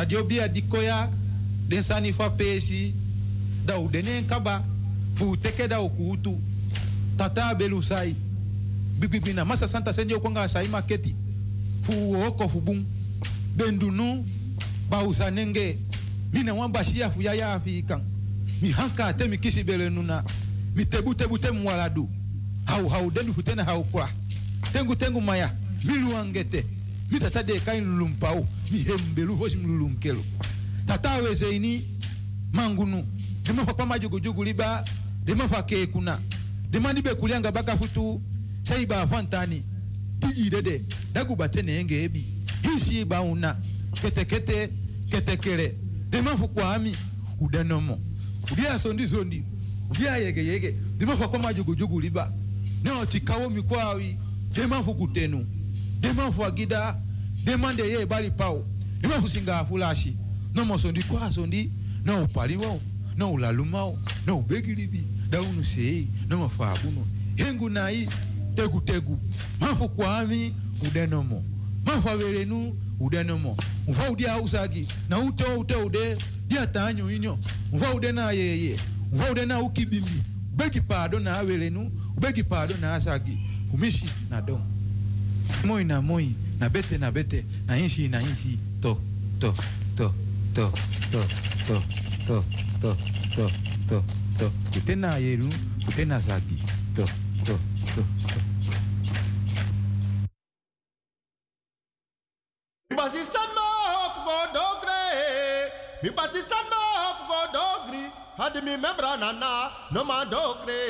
da dio bia dikoya den sani fa pesi da u denen kaba fu teke da ukutu tata belu sai bibibina masa santa senjo konga sai maketi fu oko fu bum bendunu ba usanenge ne wan bashia fu ya ya fi kan mi hanka te mi kisi bele nuna mi tebu tebu te mwaladu hau hau denu fu tena hau kwa tengu tengu maya mi mita sa de kain lulum pao mi hembe lu o lulum kelo tata weze ini mangunu dimafa kwa jugu liba. Dimafa kekuna dimandi bekulianga bakafutu saiba afantani dagu batene enge ebi hisi ba una. Kete kete kete kere. Ketekele dimafu kwa ami? Udanomo ubia sondi sondi ubia yege yege. Dimafa kwa jugu liba. Neo tikawo mikwawi dimafu kutenu demanfuagida no ye ebali pawo imakusinga afulashi nomosondi kwasondi noupaliwawo noulalumawo noubegilibi daunuseyi nomafaabuno hengu nayi tegutegu mafu kwami udenomo mafu averenu udenomo mva udi ausagi na ute ute ude ta anyo inyo. Mva ude na yeye mva ude na ukibimbi. Ubegi pado na nu, begi pado na asagi. Umishi na don moi na moi na bete na bete na inshi na inshi to to to to to to to to to to to kutena yeru kutena zagi to to to basistan ma hop dogre. Mi basistan ma hop dogri. Had mi membra nana no ma dogre.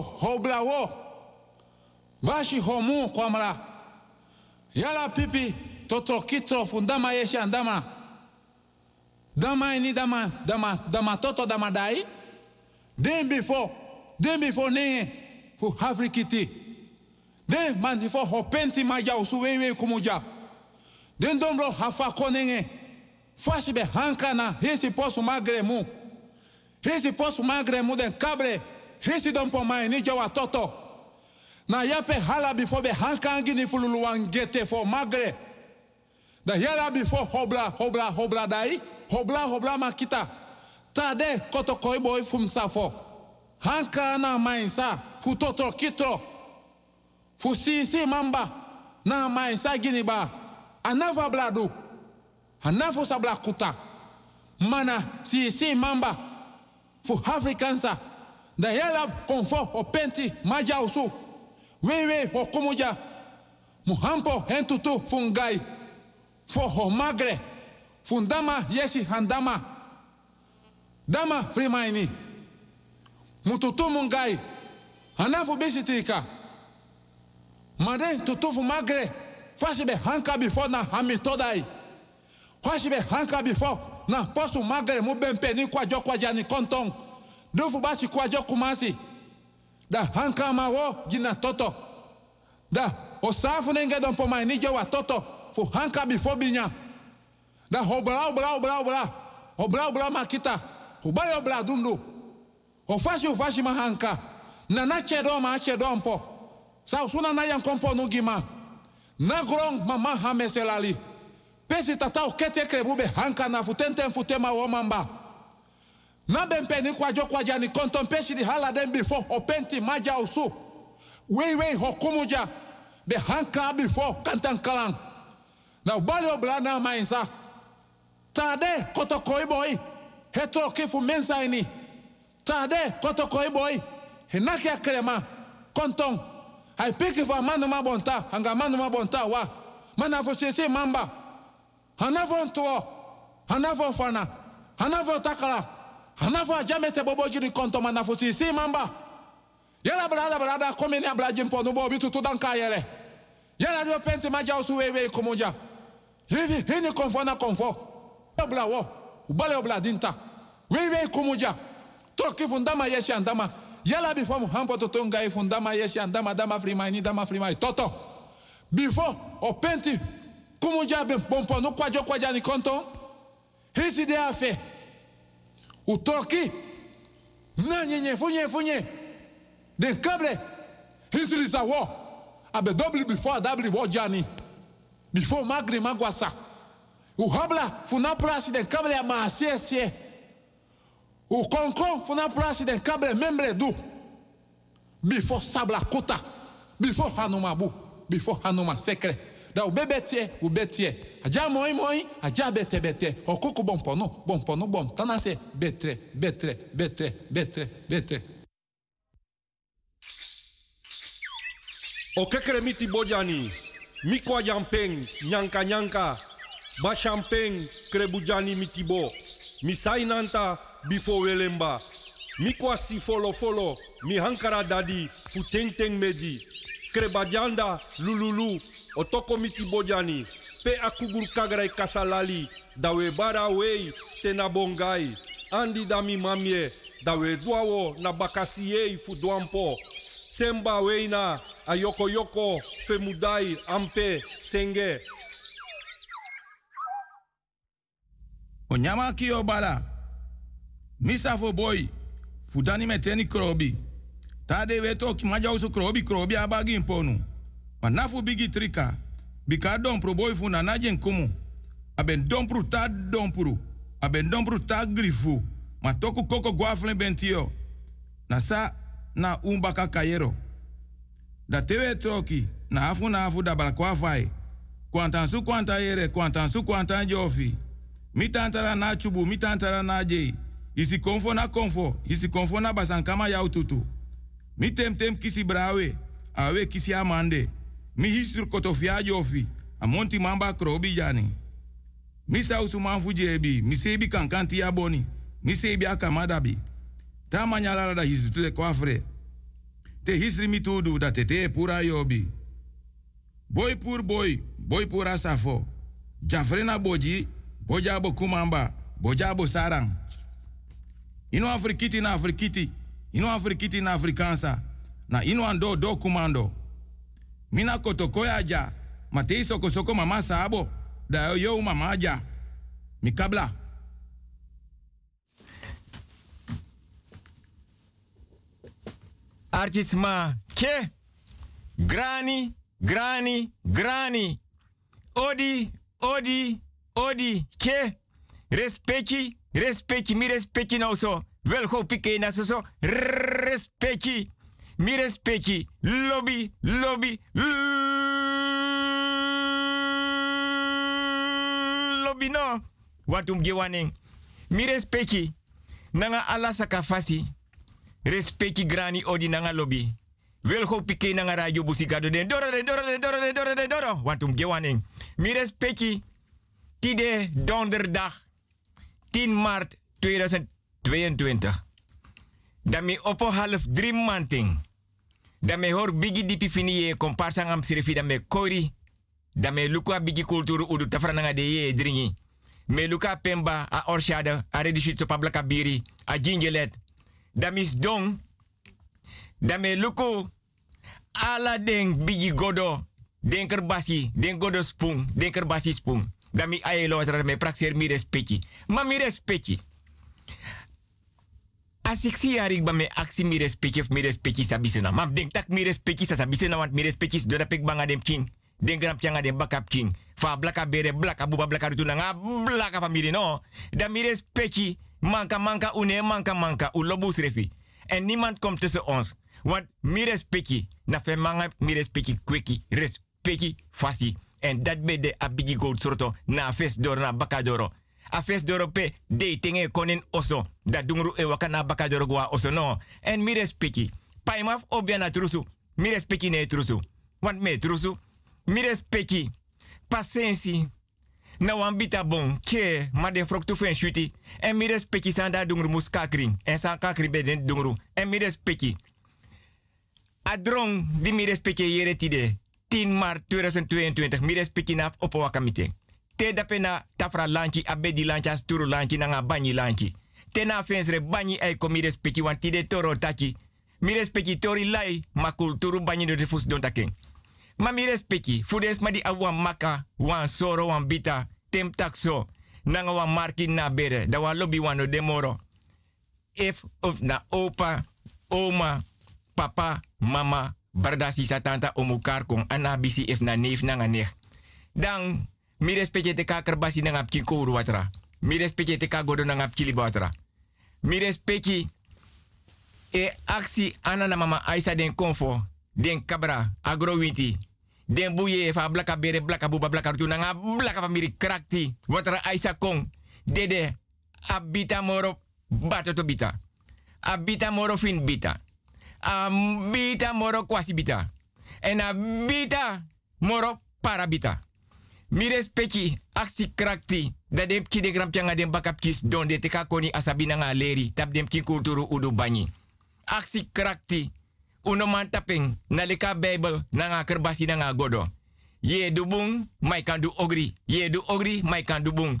Ho, ho blawo. Bashi homu kwamra. Yala pipi toto kitro fundama andama. Dama ini dama dama dama toto dama dai. Den before, den before nenge fu Afrikiti. Den man hopenti maja usuwewe kumuja. Den dombro hafa konenge. Fashi be hankana hesi posu magre mu. Hesi posu magre mu den kabre. Hesi don po mai ni jawa toto. Na yape hala before be hankangi ni fululu wangete for magre. Da yala before hobla hobla hobla dai. Hobla hobla makita. Tade koto koi boy fum safo. Hanka na mainsa fu toto kitro. Fu sisi mamba na mai sa gini ba. Anava bladu. Anafu sabla kuta. Mana sisi mamba fu Afrikansa. Da yala konfo o penti maja usu. Wewe o kumuja. Muhampo hentutu fungai. Fo ho magre. Fundama yesi handama. Dama frimaini. Mututu mungai. Anafu bisitika. Made tutufu magre. Fashi be hanka before na hamitodai. Fashi be hanka before na posu magre mu bempe ni kwajo kwaja ni kontong. Dufu basi kwajo kumasi. Da hanka mawo gina toto. Da osafu nenge don ni jowa toto. Fu hanka before binya. Da obra obra obra obra. Obra obra makita. Ubari obra dundu. Ofashi ufashi mahanka. Nana chedo ma chedo mpo. Sa usuna na kompo nugima. Na grong mama hameselali. Pesi tata o kete hanka na futenten futema o mamba. Na ben peni kwa jo kwa jani konton pesi di hala den before o penti maja usu. Wei wei hokumuja. Be hanka before kantan kalang. Na ubali obla na mainsa. Tade koto koi boy. Hetro kifu mensa ini. Tade koto koi boy. Hinaki akrema. Konton. Hai piki fa manu ma bonta. Hanga manu ma bonta wa. Mana fo sisi mamba. Hanafo ntuo. Hanafo fana. Hanafo takala. Hanafo ajamete bobo jiri konto mana fo sisi mamba. Yala brada brada komeni abla jimpo nubo bitu tudanka yele. Yala dio penti maja usu wewe kumuja. Hivi hini konfo na konfo. Obla wo. Ubale obla dinta. Wewe kumuja. Toki fundama yeshi andama. Yala before muhampo totonga e fundama yeshi andama dama frimai dama frimai. Toto. Before o penti kumuja ben pompo no kwajo kwaja ni konto. De afe. Utoki. Na nyenye funye funye. Den kable. Hisi lisa wo. Abe ah double before double wo jani. Before magri magwasa. O habla funa prasi den kable ya maasie sie. O konkon funa prasi den kable membre du. Before sabla kuta. Before hanuma bu. Before hanuma sekre. Da o bebetie, o betie. Aja moi moi, aja bete bete. O kuku bompono, bompono bom. Tanase betre, betre, betre, betre, betre. O kekere miti bojani, mikwa yampeng, nyanka nyanka, ba champeng krebujani mitibo, misai nanta bifo welemba, mikwa si folo folo, mi hankara dadi, futeng teng medi, krebajanda lululu, otoko miti bojani, pe akugur kagrai kasalali, dawe bara wei tena bongai, andi dami mamie, dawe duawo na bakasiei fudwampo, semba weina ayoko yoko femudai ampe senge Onyama ki obala. Misa fo boy. Fudani meteni krobi. Tade we ki maja usu krobi krobi abagi imponu. Manafu bigi trika. Bika dompru boy fu na najen kumu. Aben dompru ta dompru. Aben dompru ta grifu. Ma toku koko guaflen bentio. Na sa na umbaka kayero. Da tewe troki. Na afu na afu da balakwa fai. Kwantan su kwanta yere, kwantan su kwantan jofi. Mi tantara na chubu, mi tantara na jei. Isi konfo na konfo, isi konfo na basankama ya ututu. Mi temtem tem kisi brawe, awe kisi amande. Mi hisur kotofia jofi, amonti mamba krobi jani. Mi sa usu manfu jebi, mi sebi kankanti ya boni, mi sebi akamadabi. Ta manyala da hisutu tule kwafre. te hisri mi tudu tete te te pura yobi. Boy pur boy, boy pura safo. Jafrena boji, bojabo kumamba, bojabo sarang. Ino afrikiti na afrikiti, ino afrikiti na afrikansa. Na ino ando do kumando. Mina a ja, ma te soko soko mama sabo, da yo mama ja. Mi kabla. Artisma ke grani grani grani odi odi odi ke respeki respeki mi respeki nou so wel go na so so respecti mi respecti lobby lobby lobby no. Watum gewaning mi respecti nanga ala sakafasi respecti grani odi nanga lobby. Wil go pike nanga radio busigado den. Doro den doro den doro doro den doro. Want um gewaning. Mi respecti tide donderdag. 10 maart 2022. Dan mi oppo half drie manting. Dan me hoor bigi dipi fini ye sirifi dan kori. Dan me luka bigi kulturu udu tafra nanga de ye dringi. Me luka pemba a orshade a redishit so pablaka biri a gingelet dat mis dong. Dat me luko ala den bigi godo. Den kerbasi, den godo spoon, den kerbasi spoon. Dat mi aye lo dat me praxer mi respecti. Ma mi respecti. As ik zie haar, ik ben me actie mi respecti of mi respecti sabisena. Maar denk sabisena, want mi respecti do dat ik banga dem king. Den gram pianga dem bakap king. Fa blaka bere blaka buba blaka rutuna nga blaka famiri no. Dat mi respecti manka manka une manka manka u lobu srefi. En niemand komt tussen ons. Want mi respecti na fe manga mi respecti kweki respecti fasi. En dat be de abigi gold sorto na fes doro na bakadoro. A fes doro pe de tenge konin oso. Dat dungru e waka na bakadoro gwa oso no. En mi respecti. Paimaf obia na trusu. Mi respecti ne trusu. Want me trusu. Mi respecti. Pasensi na wan bita bon ke ma den frok shuti en mi respecti san da dungru mus kakring en san kakring be den dungru en mi respecti adrong di mi respecti yere tide 10 maart 2022 mi respecti na op te tafra lanchi abedi lanchi asturu lanchi na nga banyi lanchi te na fensre banyi ay ko mi respecti wan tide toro taki mi respecti tori lai ma kulturu do defus don taking Ma mi respecti, fudes ma di maka, wan soro, wan bita, tem takso, nanga wan marki na bere, da wan lobby demoro. If of na opa, oma, papa, mama, barda sisa tanta omu karkong, anabisi if na neef nanga nech. Dan, mi respecti te ka kerbasi nanga pkin kouru watra. Mi respecti te respecti e aksi anana mama Aisa den konfo, den kabra, agrowinti, den buye fa blaka bere blaka buba blaka rutu nanga blaka famiri krakti watra aisa kong dede abita moro bato to bita. Abita moro fin bita. Abita moro kwasi bita. En abita moro parabita mi respecti aksi krakti da dem ki de gram pianga dem bakap kis don de teka koni asabi nanga leri tap dem ki kulturu udu banyi aksi krakti uno man taping na lika Bible na nga kerbasi na nga godo. Ye du bung, mai ogri. Ye du ogri, mai kan du bung.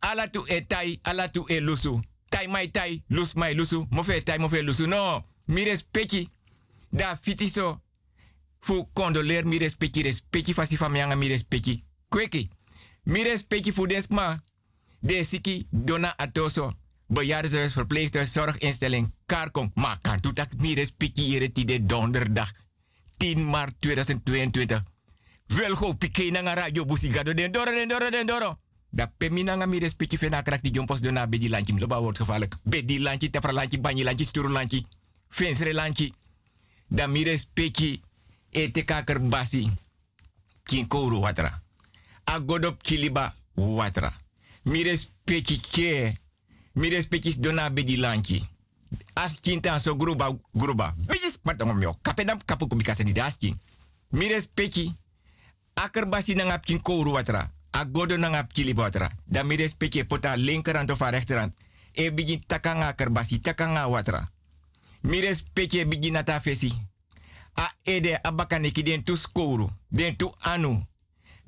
Ala tu e tai, ala tu e lusu. Tai mai tai, lus mai lusu. Mofe tai, mofe lusu. No, mi respecti. Da fitiso. Fu condoleer mi respecti, respecti fasi famianga mi. Kweki. Mi respecti fu desma. De siki dona atoso bejaardenhuis, verpleeghuis, zorginstelling, Karkom. Maar kan doet dat meer respecteren die donderdag 10 maart 2022. Wel go pike na radio busigado den doro den doro den doro. Da pemina nga mi respecti fena krak di jompos dona bedi lanchi loba wordt gevaarlijk. Bedi lanchi, tefra lanchi, banyi lanchi, sturu lanchi, fensre lanchi. Da mi respecti ete kaker basi. Kin kouru Agodop kiliba watra. Mi respecti ke mi respectis dona bedi lanchi. As kinta so gruba gruba. Bijis patong myo. Kapedam kapu kubikasa di daskin. Mi respecti akerbasi na ngap kin kouru watra. Agodo na ngap kili watra. Da mi respecti pota linkerhand of rechterhand. E bigin takanga akerbasi takanga watra. Mi respecti e bigin nata fesi. A ede abakaniki den tu skoru. Den tu anu.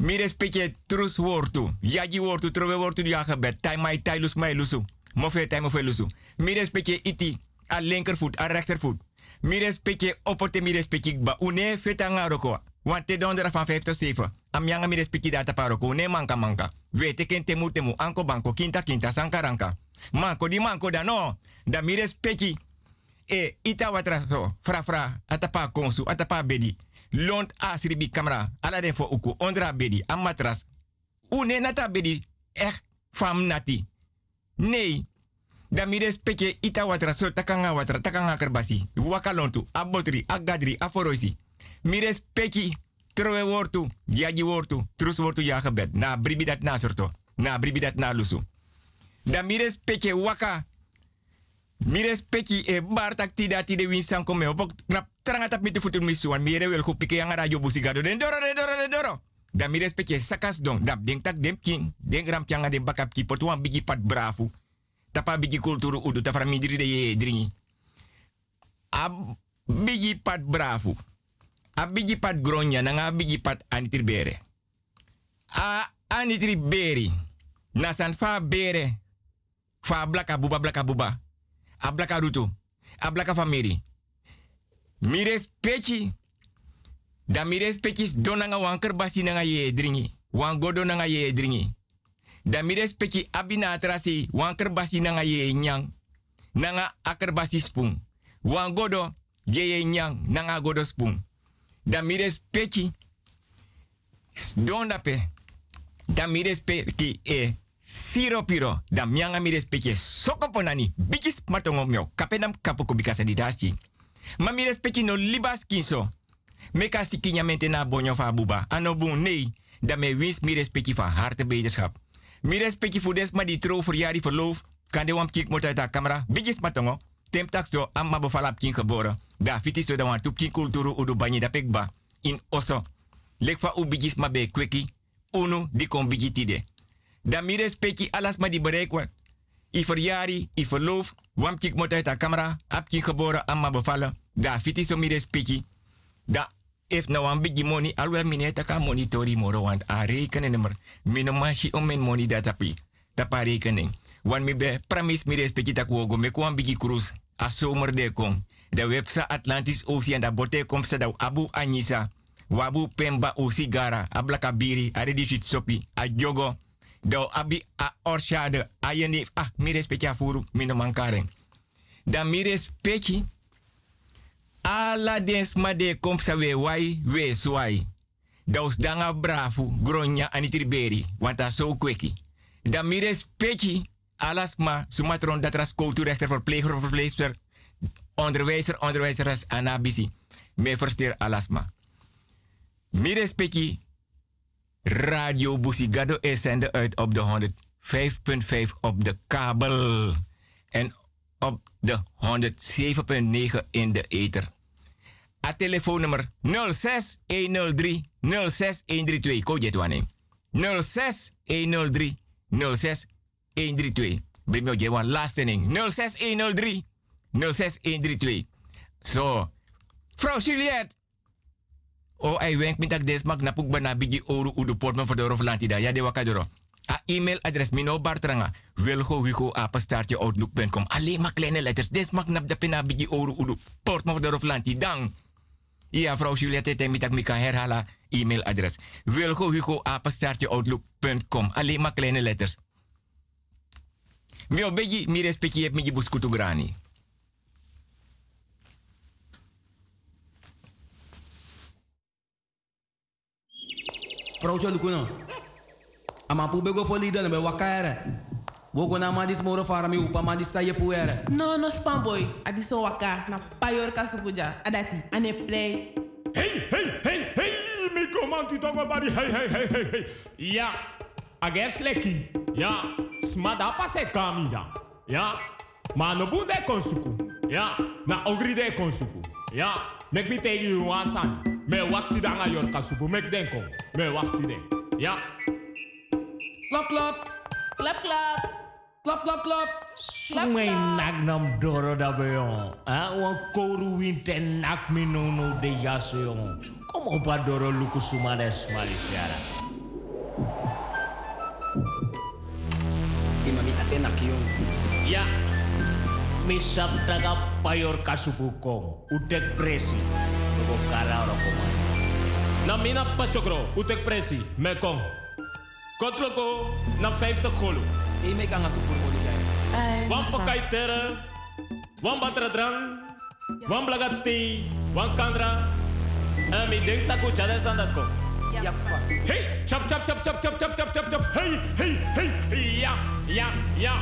Mi respecte trus wortu. Yaji wortu, trove wortu gebed. Tai mai tai lus mai lusu. Mofe tai mofe lusu. Mi respecte iti. A linkervoet, a rechtervoet. Mi respecte opote mi respecte ba. Une feta ngaroko. Want te dondera van 5 tot 7. Am yanga mi respecte data manka manka. Wete ken temu temu. Anko banko. Kinta kinta. Sankaranka. Manko di manko da no. Da mi respecte. E ita watra so. Fra fra. Atapa konsu. Atapa bedi. Lont asribi camera. Ala den fo uku. Ondra bedi. Am matras. Une nata bedi. Echt fam nati. Nee. Da mi respecte ita so takanga watra takanga kerbasi. Wakalontu. Abotri. Agadri. Aforoisi. Mi respecte trowe wortu. Yaji wortu. Trus wortu ya. Na bribi dat na sorto. Na bribi dat na lusu. Da mi respecte waka. Mi respecti e bartak tida tide win san kome op knap tranga tap mit futur mi suan mi wel ko pike yang radio busigado den doro den doro den doro. Da mi respecti sakas don dap den tak dem king den gram kyanga den bakap ki potuan bigi pat brafu. Tapa bigi kulturu udu tafara mi diri de ye dringi. Ab bigi pat brafu. A bigi pat gronya nanga bigi pat anitir bere. A anitir beri. Nasan fa bere. Fa blaka buba blaka buba ablaka ruto, ablaka famiri. Mires pechi. Da pechis donanga wanker basi nanga ye dringi. Wan godo nanga ye dringi. Da mires pechi abina atrasi wanker basi nanga ye nyang. Nanga aker basi spung. Wan godo ye nyang nanga godo spung. Da pechi. Don dape. Da pechi e Siro piro, da mianga mi soko ponani, bigis matongo mio, kapenam kapo kubikasa di dasi. Ma no libas kinso. Meka mente na bonyo fa buba. Ano bu nee, da me wins mi harte beterschap. Mi voor di tro verloof. Kan de wam kik camera, bigis matongo. Tem tak so, amma befalap kin. Da fiti so da wan kulturu udu da pekba. In oso. Lek fa u bigis ma be kweki. Unu di kon bigi tide. Dan mi respecti alas ma di bereik wat. I verjari, i verloof, wam kik de camera, kik geboren, amma bevallen. Da fiti so mi. Da if nou een beetje money, alweer mine ta kan monitori moro, want a rekenen nummer. Mino mashi om mijn money datapi. Tapa rekening. Want mi be pramis mi respecti tak wogo, me kwam bigi cruise. A zomer de kom. De websa Atlantis Ocean, da bote kom sa da Abu Anisa. Wabu Pemba Osigara, Ablaka Biri, Aredifit Sopi, a Jogo. Do abi a orshade, a yeni, ah, mi respecti a furu, mino mankaren. Da mi respecti, ala dens ma de kom sa we wai, we swai. Daus danga brafu, gronya anitriberi, want a so kweki. Da mi respecti, alas ma, sumatron dat ras rechter verpleger, verpleegster, onderwijzer, onderwijzeres, anabisi. Me versteer alasma. Mi respecti, Radio Busigado is zenden uit op de 105.5 op de kabel. En op de 107.9 in de ether. A telefoonnummer 06 103 06 132. Ko jet wane. 06 103 06 132. Bimio je wan laatste ding. 06 103 06 132. Zo. Vrouw Juliette. O ai wenk mit ak des mak bana bigi oru udu portman voor de Roflantida. Ja de wakadoro. A e-mailadres mino bartranga. Wilgo Hugo apenstaartje outlook.com. Alleen maar kleine letters. Des mak nap de pina bigi oru udu portman voor de Roflanti. Dan. Ja, vrouw Juliette, tem mit ak mi kan herhalen. E-mailadres. Wilgo Hugo apenstaartje outlook.com. Alleen maar kleine letters. Mio begi mi respecti heb mi buskutu grani. Vrouwtje Lukuno. Ama pu bego fo lida na be wakaere. Wogo na ma dis moro fara mi upa ma dis sa ye puere. No, no spam boy. Adi so waka na payor kasupuja. Adati, ane play. Hey, hey, hey, hey, mi komanti tongo bari, hey, hey, hey, hey, hey. Ja, ages leki. Ja, smada pase kami ja. Ja, ma no bunde konsuku. Ja, na ogri de konsuku. Ja, nek mi tegi you wasan. Me wakti danga yor kasupu, mek denko. Me wakti den. Ja. Klap, klap. Klap, klap. Klap, klap, klap. Sumay nak nam doro da beyon. Ah, wan koru winte nak mi no no de yaso yon. Kom op a doro luku sumades malisiara. Imami ate nak yung. Ya. Misap taga payor kasupukong. Utek presi. Tuko kara oro kumay. Na mina pachokro. Utek presi. Mekong. Kotloko na 50 kolo. E me kan asu voor mo ligay. Wan pakai tere. Wan batra drang. Wan blagati. Wan kandra. En mi denk taku chade sandat ko. Yappa. Hey, chop chop chop chop chop chop chop chop chop. Hey, hey, hey. Ja, ja, ja.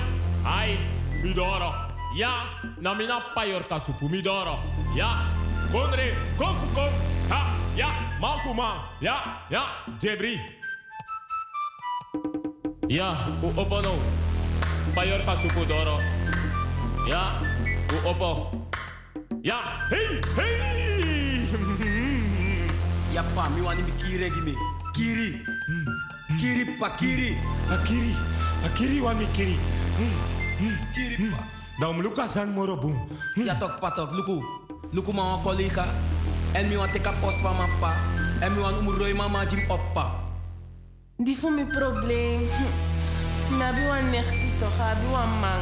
Ai, midoro. Ja, na mina payor kasupu midoro. Ja, Bonre, Kofukom, Ha, Ya, Mafuma, Ya, Ya, Jebri. Ya, u opono, kasuku doro, Ya, u opo. Ya, hey, hey. ya pa, mi wani mi kiri gimi. Kiri. Hmm, hmm. Kiri pa, kiri. Ah, akiri, akiri ah, wani kiri. Hmm, kiri pa. Daum luka sang morobung. Ya tok patok luku. Luku ma wan collega. En mi wan teka post van mijn pa. En mi wan umuroi mama jim oppa. Die voor mijn probleem. Nabi wan nechti toch, abi wan man.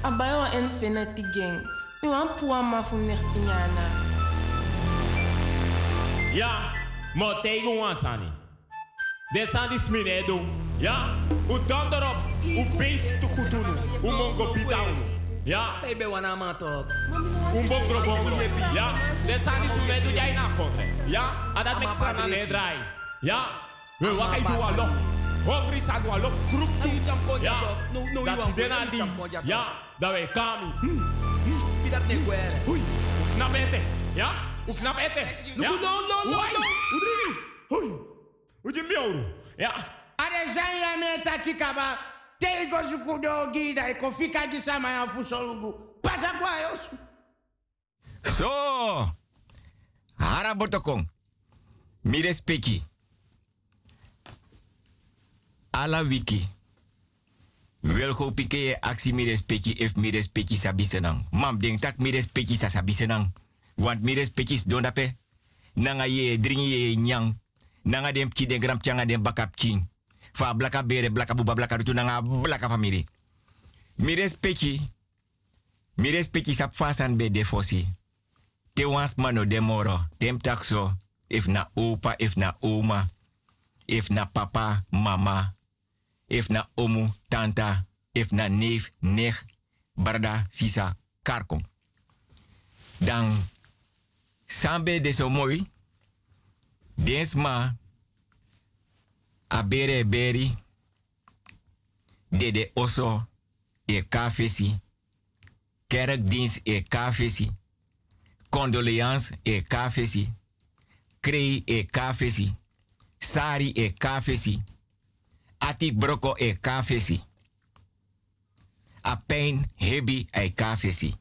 Abai wan infinity gang. Mi wan puwa ma voor nechti nyana. Ja, maar tegen ons aan. Dit zijn die sminedo. Ja, u dan erop. U beest te goed doen. U mongo bitaun. Ja. Baby wana ma talk. Un bom gro bom. Ja. Desa ni sume du jai na. Ja. Adat mek sana ne drai. Ja. We wa kai alo. Hungry sa alo kruk tu. Ja. No no you want. Dena di. Ja. Da we kami. Pidat ne kwere. Hui. Knap ete. Ja. Knap ete. Ja. No no no no. Hui. Hui. Ujimbi ouro. Ja. Are jai takikaba. Tego zukudo gida e kofika gisama ya fusolugu. Pasa kwa yos. So, hara botokong. Mi respecti. Ala wiki. Wel go pike je actie mi respecti if mi respecti sabi senang. Mam denk tak mi respecti sa sabi senang. Want mi respecti don dape. Nanga ye dringi ye nyang. Nanga dem ki den gram changa dem bakap king. Fa blaka bere blaka buba blaka rutu nanga blaka famiri. Mi respecti. Mi respecti sap fasan defosi. Te wans mano de moro. Tem takso. If na opa, if na oma. If na papa, mama. If na omu, tanta. If na neef, nech. Barda, sisa, karkom. Dan, sambe de so mooi. Densma. Abere beri. Dede oso. E kafesi. Kerkdienst e kafesi. Condoleance e kafesi. Krei e kafesi. Sari e kafesi. Ati broko e kafesi. A hebi e kafesi.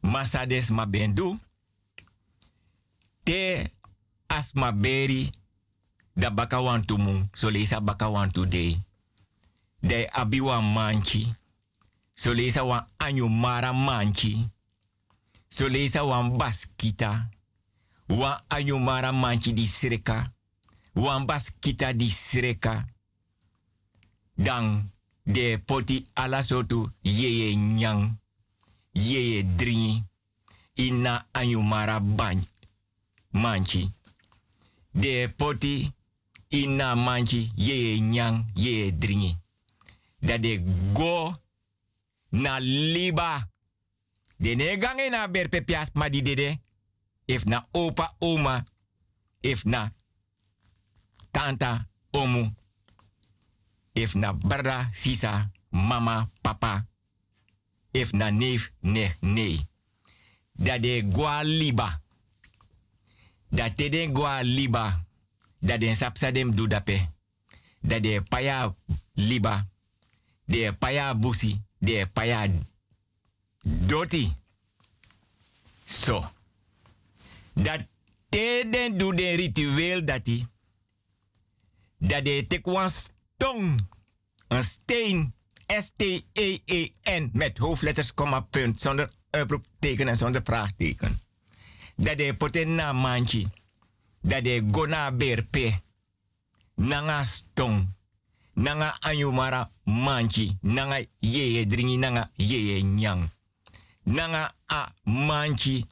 Masades ma bendu. Te asma beri. Da baka wan leisa baka wan. De abiwa manchi. So leisa wan anyu mara manchi. So leisa wan baskita. Wan mara manchi di sreka. Wan baskita di sreka. Dan de poti ala sotu yeye nyang. Yeye dringi. Ina anyu mara ban manchi. De poti ina manchi yeye nyang yeye dringi. Dat de go na liba. De ne gange na berpe pias ma di dede. If na opa oma. If na tanta omu. If na brada sisa mama papa. If na neef ne nee. Dat de gwa liba. Dat te den gwa liba. Dat den sapsa dem do dape. Dat de paya liba. De paya busi. De paya doti. So. Dat te den do den ritueel dati. Dat de tek wan stong. Een steen S-T-E-E-N met hoofdletters, komma, punt, zonder uitroepteken en zonder vraagteken. Dat de poten na manchi. Dat de gona berpe. Nanga stong. Nanga anyumara manchi. Nanga yeye dringi nanga yeye nyang. Nanga a manchi.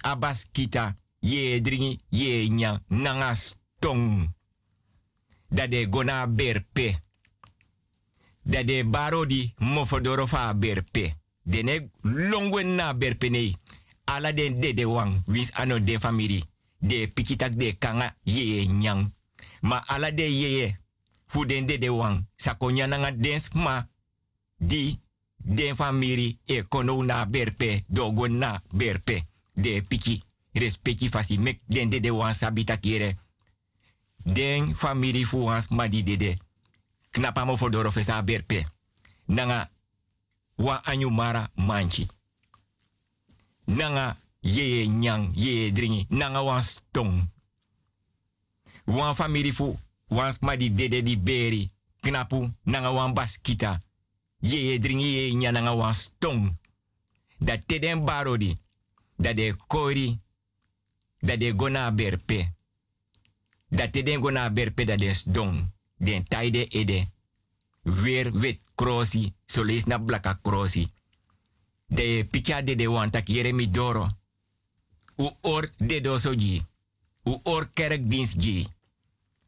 Abaskita. Yeye dringi yeye nyang. Nanga stong. Dat de gona berpe. Dat de barodi mofodoro fa berpe. Dene longwen na berpe nei. Ala den de de wang. Wins ano de family. De pikitak de kanga yeye nyang. Ma ala de yeye. Fu den de de wang. Sakonya nanga den sma. Di den family e kono na berpe. Dogo na berpe. De piki. Respecti fasi mek den de de wang sabita kere. Den family fu wans ma di dede. Knapa mo fodoro fesa berpe. Nanga wa anyu mara manchi. Nanga ye nyang ye dringi. Nanga wan stong. Wan family fu wans ma di dede di beri. Knapu nanga wan baskita. Ye dringi ye nyang nanga wan stong. Dat teden barodi. Dat de kori. Dat de gona berpe. Dat teden gona berpe dat de stong. Den taide ede. Weer wit krosi. So lees na blaka krosi. De pika de de wan tak doro. U or de do so ji. U or kerkdienst.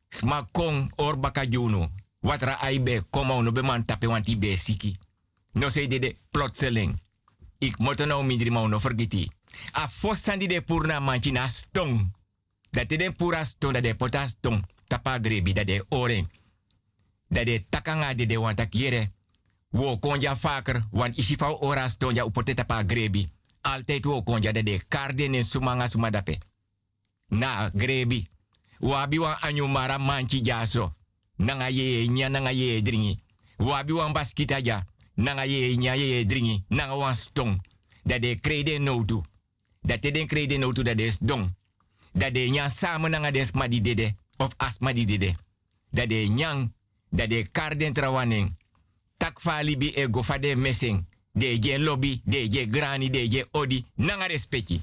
Sma kong or baka juno. Watra aibe koma uno be man tape siki. No se de de plotseling. Ik moet nou mindri ma vergeti. A fosandi de purna manchi na stong. Dat de den pura stong dat de pota stong. Tapa grebi dat de oren. Dat de takanga de de wantak. Wo konja vaker, want isifa ora stonja upote tapa grebi. Altijd wo konja dat de karden en sumanga sumadape. Na grebi. Wabi wan anyu mara manchi jaso. Nanga ye nya nanga ye dringi. Wabi wan baskita ja. Nanga ye dringi. Nanga stong. Dat de krede notu. Dat de krede notu dat de dong. Dat de nya samen nanga des dede. Of asma di dede. Dat de nyang. Dat de karden trawaning. Tak falibi e gofade messing. De je lobby, de je grani, de je odi. Nanga respecti.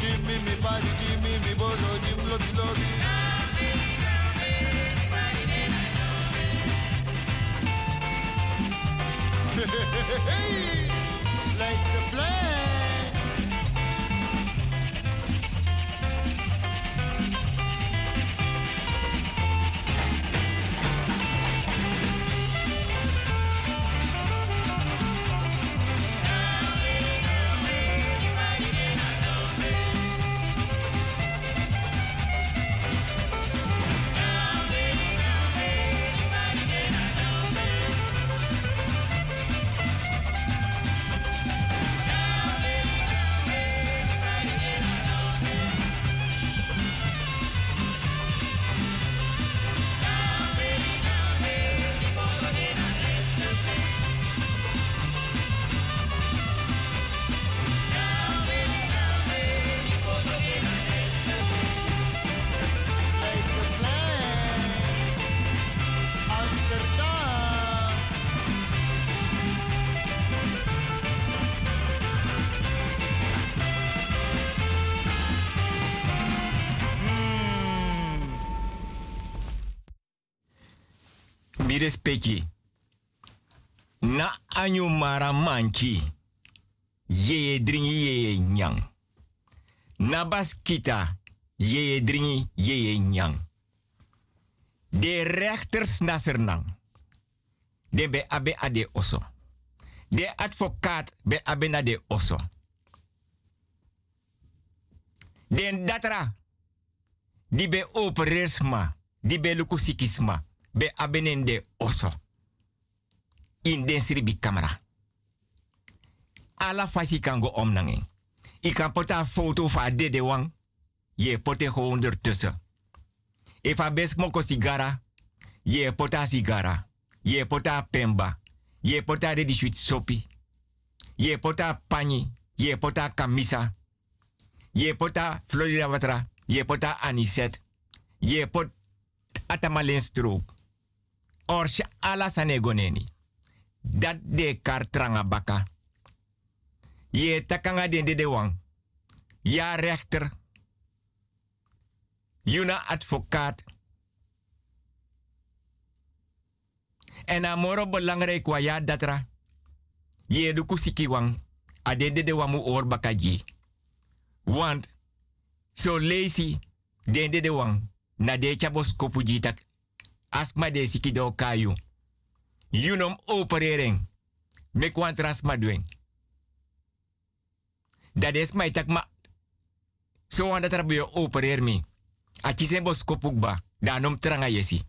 Jimmy mi pari Jimmy mi boto Jim lobby lobby. Like Na baskita. Ye dringi ye nyang. De rechters nasernang. De be abe ade oso. De advocaat be abe na de oso. Den datra. Die be opereersma. Die be lukusikisma. Be abenende oso. In den sribi camera. Ala fasi kan go om nangen. Ik kan pota foto van dede wang. Je pote gewoon ertussen. If bes moko sigara. Je pota sigara. Je pota pemba. Je pota de swit sopi. Je pota pani. Je pota kamisa. Je pota Florida watra. Je pota aniset. Je pot atamalen stroop. Orsha ala sanegoneni. Dat de kartranga baka. Je takanga den de wang. Ja rechter. Juna advocaat. En amoro belangrijk wa datra. Je de wang. wang. Adede de wamu oor bakaji. Want so lazy den de wang. Na de chabos kopu jitak. Asma de siki kayu. Junom operering. Mekwan ma. Dat is mijn tak maar Zo aan dat rabio opereer me. Aki zijn boskopukba. Daarom tranga yesi.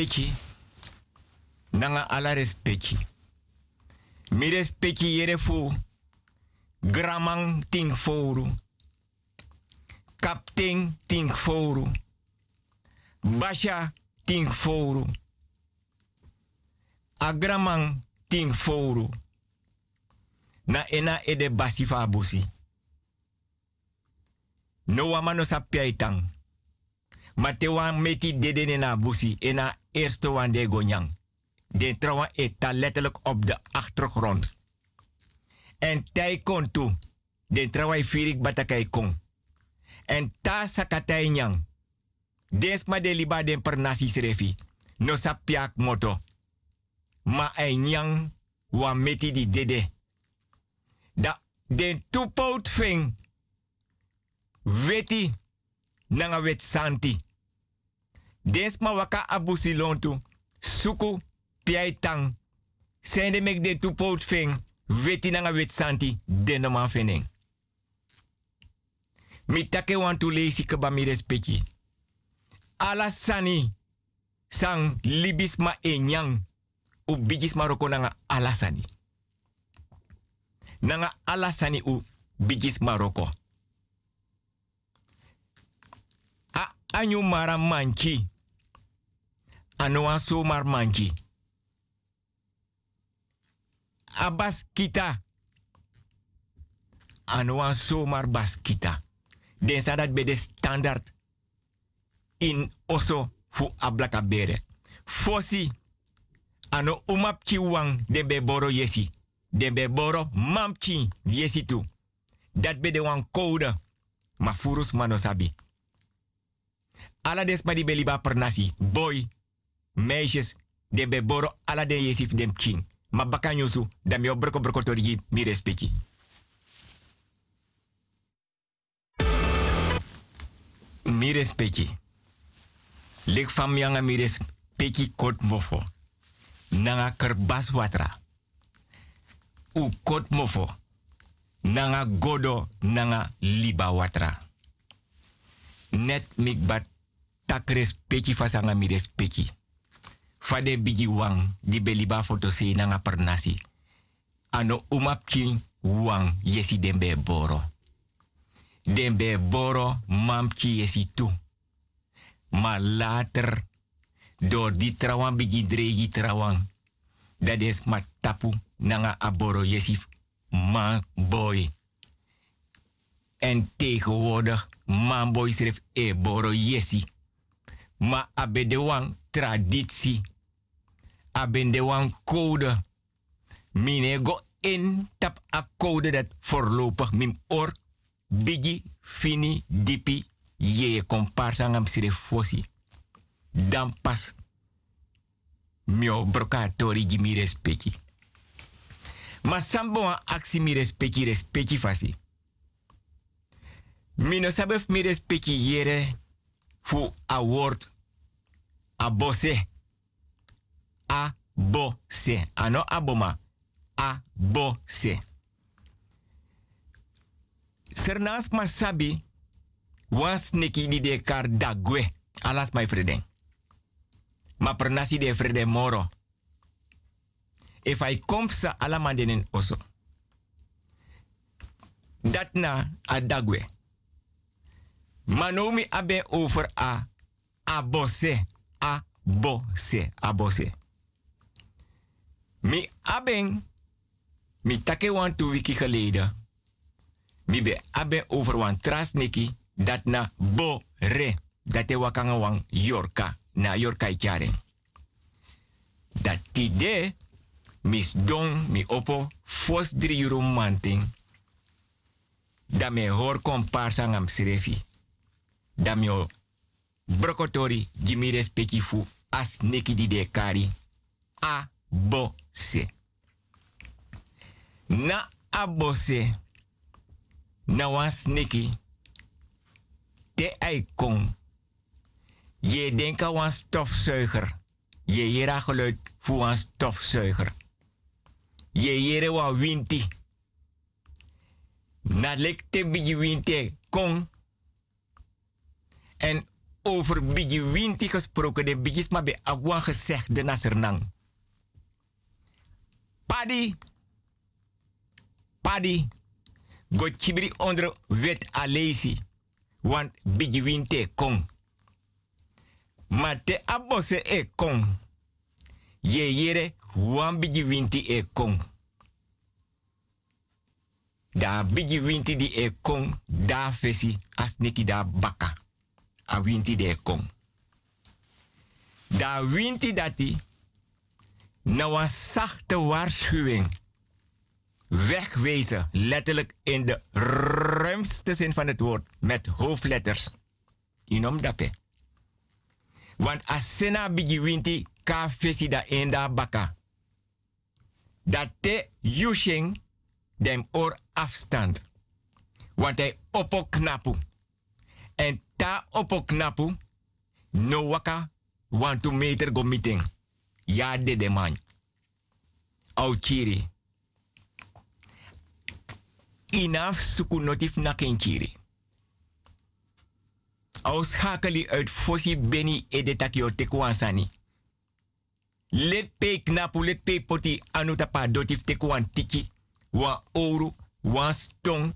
Respecti. Nanga ala respecti. Mi respecti yere fu. Gramang ting foru. Kapting ting foru. Basha ting foru. Agramang ting foru. Na ena ede basifa busi. No wamano sa piaitang. Maar te wan meti dede na busi ena eerste wan de gonyang. De trouwen eta letterlijk op de achtergrond. En tij kon toe. De trouwen firik batakai kon. En ta sakatay nyang. Des ma liba den per nasi srefi. No sa piak moto. Ma ay nyang wan meti di dede. Da den tupout fing. Weti nanga wet santi. Des ma waka abusi lontu. Suku piai tang. Sende mek de tu pout fing. Weti nanga wet santi. Den no man fening. Mi take tu leisi ke ba mi respecti. Ala sani. Sang libis ma enyang. U bigis maroko nanga alasani. Nanga alasani u bigis maroko. A anyu mara manchi. Ano an so mar manchi. Abas kita. Ano an so mar bas kita. Den sa dat be de in oso fu ablaka bere. Fosi. Ano umap wang den be boro yesi. Den be boro mamchi yesi tu. Dat be de wan. Ma furus mano sabi. Ala des ma di beliba per nasi. Boy, meisjes, den be boro ala den yesif dem king. Ma baka nyusu, dam yo broko broko torigi mi respecti. Mi respecti. Lik fam yanga mi respecti kot mofo. Nanga kerbas watra. U kot mofo. Nanga godo, nanga liba watra. Net mik bat tak respecti fasanga mi respecti. Fade bigi wang di beliba foto se nanga per nasi. Ano umap king wang yesi dembe boro. Dembe boro mamki yesi tu. Maar later, door die trawan bigi dregi trawan, dat is maar tapu nanga aboro yesi man boy. En tegenwoordig, man boy schreef e boro yesi. Ma abedewang traditie. Abedewang code. Mine go in tap a code dat voorlopig mim or bigi fini dipi ye komparsa ngam sire fosi. Dan pas mio brokatori gi mi respecti. Ma sambo an aksi mi respecti respecti fasi. Mino sabef mi respecti yere fu a word a bose. A bose. Ano aboma. A bose. Sernas masabi was neki di de kar dagwe. Alas my freden. Ma pernasi de freden moro. If I komsa ala mandenen oso. Dat na a dagwe. Manomi abe over a abose. A bose. A bose. Mi aben. Mi take wan tu wiki geleden. Mi be aben over wan trasniki. Dat na bo re. Dat te wakanga wan yorka. Na yorka ikare. Dat tide. Mis don mi opo. Fos drie euro manting. Da me hoor komparsa ngam srefi. damio brokotori gimi respecti as neki di de kari a. Na a bo se na wan sneki te ai kon. Je denkt aan stofzuiger. Je jera geluid voor een stofzuiger. Je jere wa winti. Na lek te bigi winti kon. En over bigi winti gesproken, de bigis maar bij agwan gezegd de nasernang. Padi. Padi. Go chibri onder wet alesi. Want bigi winti kon. Maar te abose e kon. Ye yere wan bigi winti e kon. Da bigi winti di e kon da fesi as neki da baka. A winti de kon. Da winti dati na wan zachte waarschuwing. Wegwezen, letterlijk in de ruimste zin van het woord, met hoofdletters. Inom dape. Want als sena bigi winti ka fesi da enda baka. Dat te yushing dem oor afstand. Want hij oppo knapu. En ta oppo knapu, no waka want to meter go meeting. Ja de man. Au chiri. Inaf suku notif na ken chiri. Au schakeli uit fosi beni edetakio tekwansani. Let pe knapu, let pe poti anutapa dotif tekwan tiki. Wan oru, wan stong,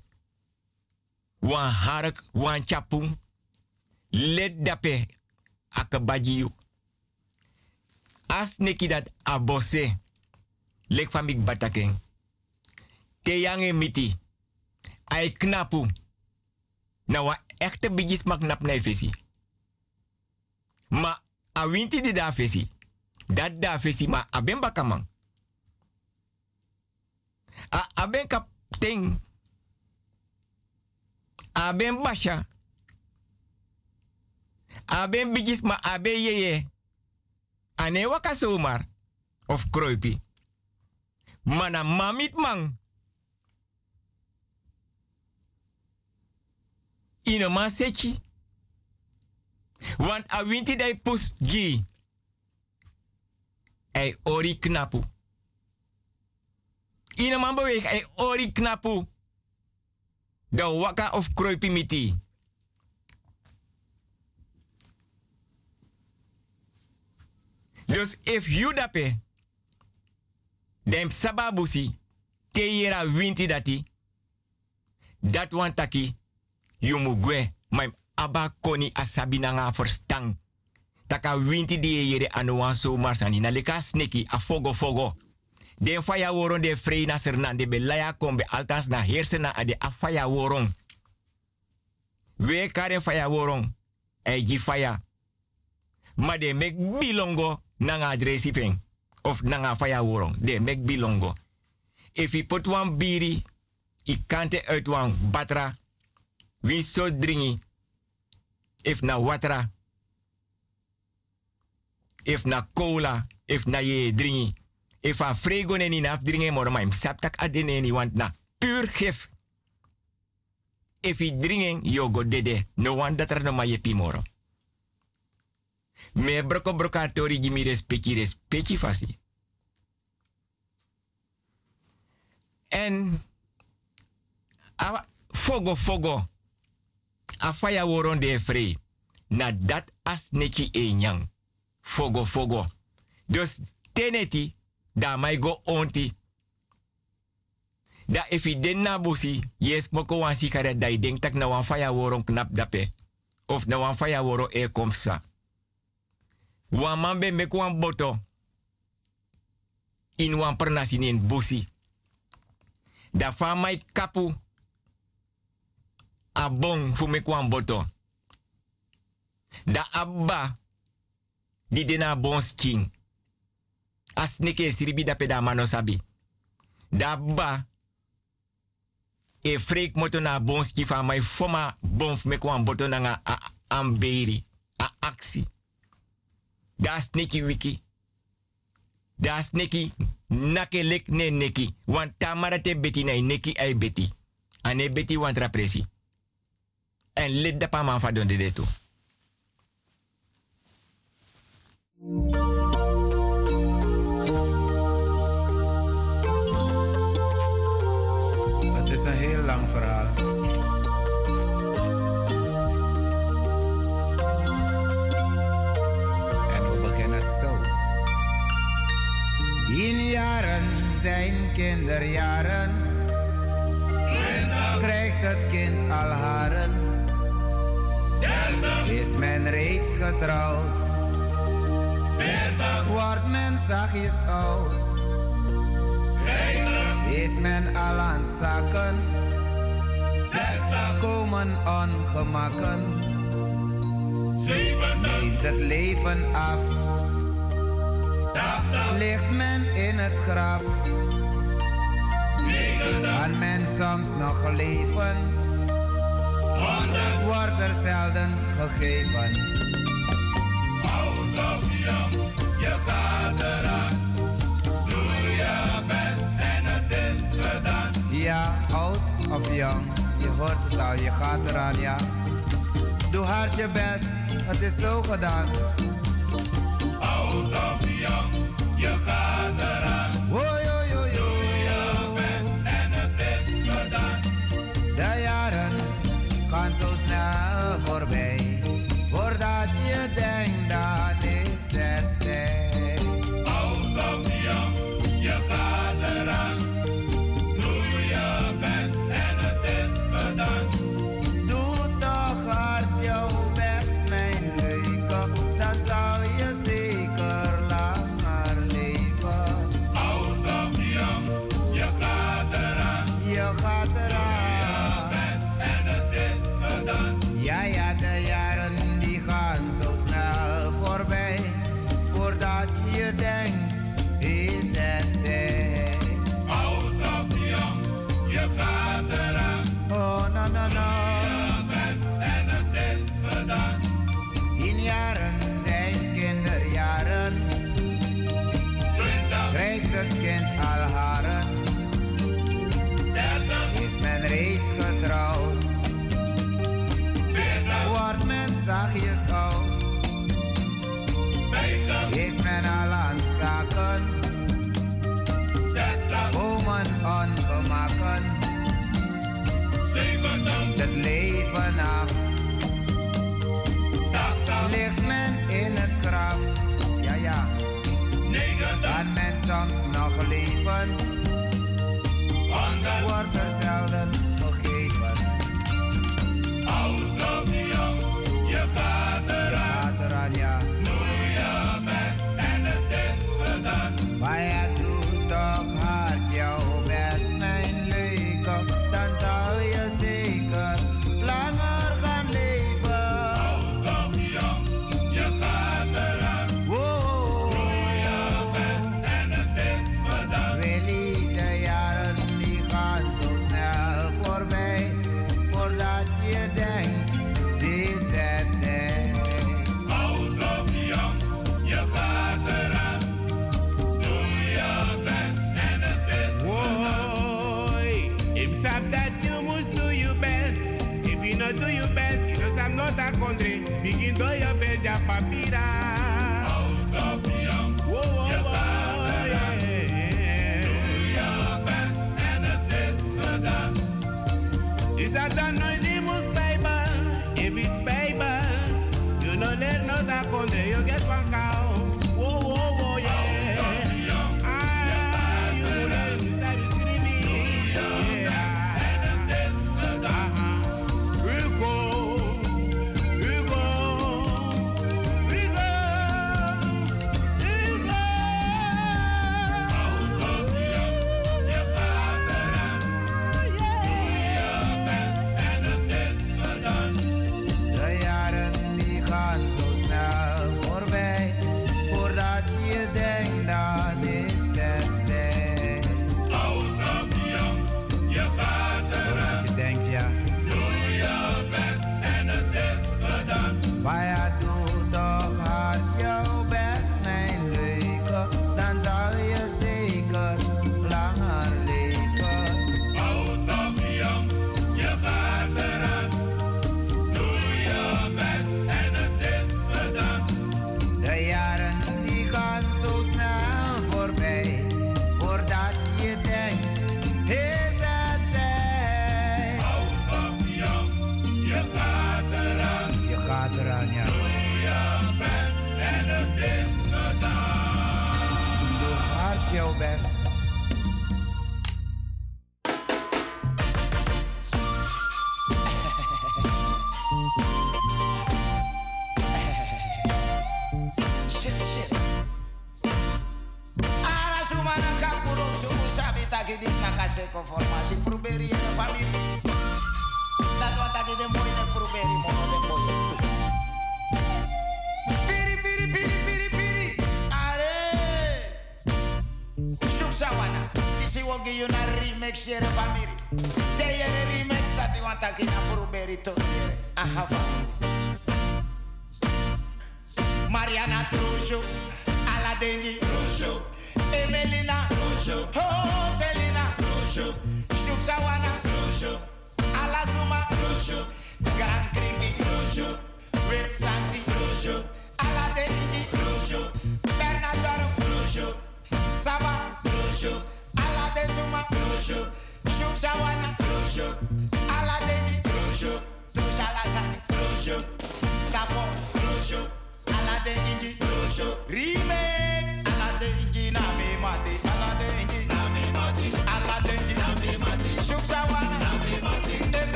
wan harak, wan chapung. Let dape akabajiu. As neki dat abose, lek famik bataken. Te yange miti, ay knapu. Na wa echte bigis mak nap na. Ma a winti di da fesi. Dat da fesi ma aben bakamang. A aben kapten. Aben basha. Aben bigis ma abe yeye. Ane waka. Of kroipi. Mana mamit mang. Ino sechi. Want a winti dai pus gi. Ei ori knapu. Ino man beweeg ei ori knapu. De waka of kroipi miti. Dus if you dape, dem sababusi, te yera winti dati, dat wan taki, you mugwe, maar aba koni asabi na nga verstang. Taka winti die yere anu wan so marsani, na leka sneki, a fogo fogo. Den faya woron de frey na sernan, de belaya kombe, altas na hersena ade a faya. We kare faya woron, e gi faya. Ma de mek bilongo, nanga adresi pen. Of nanga faya woron. De mek bilongo. If i put wan biri, i kante uit wan batra. Wie so dringi. If na watra. If na cola. If na ye dringi. If a frego neni na dringi moro ma im saptak adeneni want na puur gif. If i dringi yo go dede. No one dat no ma ye pimoro. Me broko broka tori gimi respecti respecti fasi. En a fogo fogo. A faya woron de free. Na dat as neki e nyang. Fogo fogo. Dus teneti da mai go onti. Da if i den na busi, yes moko wan sikare da i tak na wan faya woron knap dape. Of na wan faya woro e komsa. Wan man ben mek wan boto. In wan pernasi in busi. Da fa mai kapu. a fu mek wan boto. Da abba. Di dena bon skin. sribi neke siribi da peda mano sabi. Da abba. E freak moto na bon skin fa mai foma bonf mek wan boto na an amberi. A aksi. Das Niki wiki. Das Niki nake lek ne neki. Want tamara te beti na neki ai beti. Ane beti want rapresi. En lid da pa man don de deto. Wiljaren zijn kinderjaren. Krijgt het kind al haren? Is men reeds getrouwd? Wordt men zachtjes oud? Is men al aan zakken? Komen ongemakken? Neemt het leven af? ligt men in het graf. Kan men soms nog leven, wordt er zelden gegeven. Je gaat eraan, doe je best en het is gedaan. Ja, oud of jong, je hoort het al, je gaat eraan, ja. Doe hard je best, het is zo gedaan out of Yam, je gaat eraan. ligt men in het graf. Ja, ja. 90. Kan men soms nog leven? 100. Wordt er zelden gegeven. Oud of jong, je gaat eruit.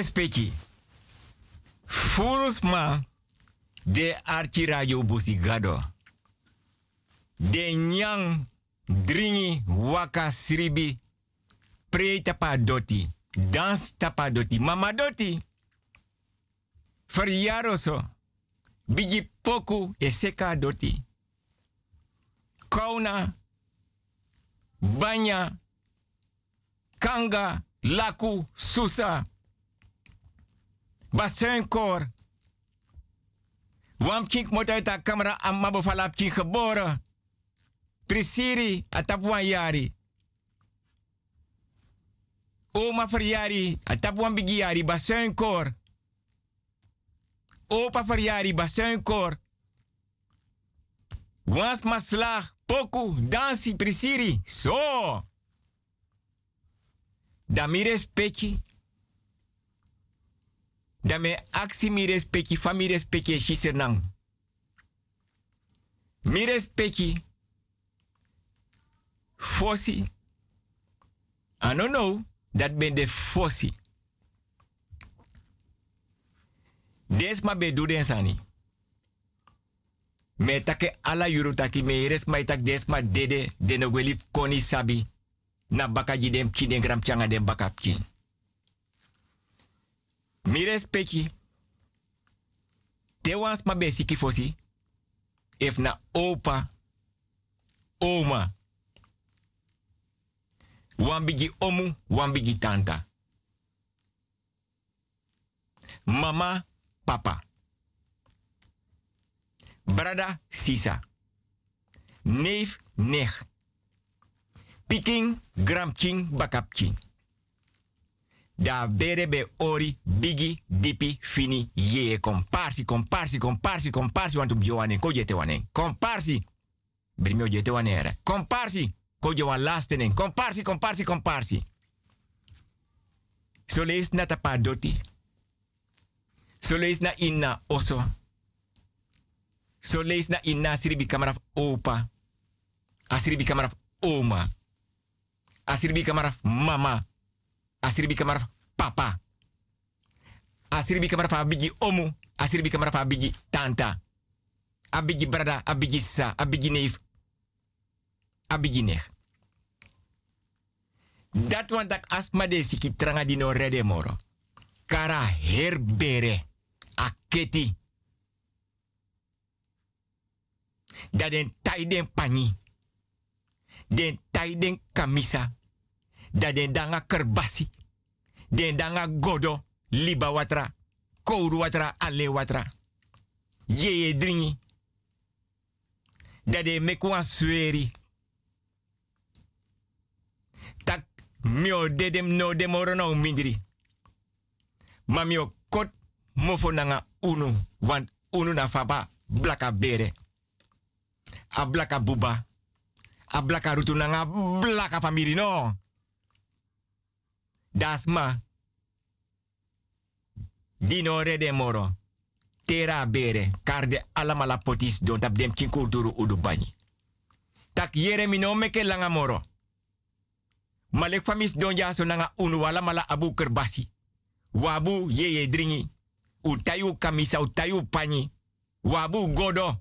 Mire speki. Furus ma De archi radio gado. De nyang dringi waka sribi. Pre tapa doti. Dans tapa doti. Mama doti. Verjaro so. Bigi poku e seka doti. Kauna. Banya. Kanga. Laku. Susa. Basenkor. Wam kink moet uit de camera aan mabo falap kink geboren. Prisiri atapuan yari. Oma verjari atapuan bigi yari basenkor. Opa verjari basenkor. Wans maslag poku dansi prisiri. So. Da mi respecti. Da me aksi mi respecti, fa mi respecti e shisenang. Mi respecti. Fossi. I don't know. Dat ben de fossi. Des ma be do den sani. Me take ala yuru taki me res tak des ma dede de no gweli koni sabi. Na baka ji dem ki den gram changa dem baka. Mi respecti. Te wans ma be siki fosi. If na opa, oma. Wan bigi omu, wan bigi tanta. Mama, papa. Brada, sisa. Neef, nech. Piking, gramking, bakapking. Da bere be ori, bigi, dipi, fini, ye. Comparsi, comparsi, comparsi, comparsi, want um joane, ko jete wane. Comparsi. Brimio jete wane era. Comparsi. Ko je wan lastenen. Comparsi, comparsi, comparsi. So lees na tapa doti. Na inna oso. So lees na inna siribi kamaraf opa. Asiribi kamaraf oma. Asiribi kamaraf mama. Asiribi kamaraf papa. Asiribi kamaraf abigi omu. Asiribi kamaraf abigi tanta. Abigi brada, abigi sa, abigi neef. Abigi nech. Dat want dat asma de siki tranga di no rede moro. Kara herbere. Aketi. Dat den tai den pani. Den tai den kamisa. Dat den danga kerbasi. Den danga godo. Liba watra. Kouru watra. Ale watra. Yeye dringi. Dat den mekwan sweri. Tak mio dedem no demoro no mindri. Ma mio kot mofo nanga unu. Want unu na faba blaka bere. A blaka buba. A blaka rutu blaka famiri no. Das ma. Dino rede moro. Tera bere. Karde alamala potis don tap dem kin kulturu udu bani. Tak yere mi no meke langa moro. Malek famis don ja so nanga unu wala mala abu kerbasi. Wabu yeye dringi. Utayu kamisa utayu pani. Wabu godo.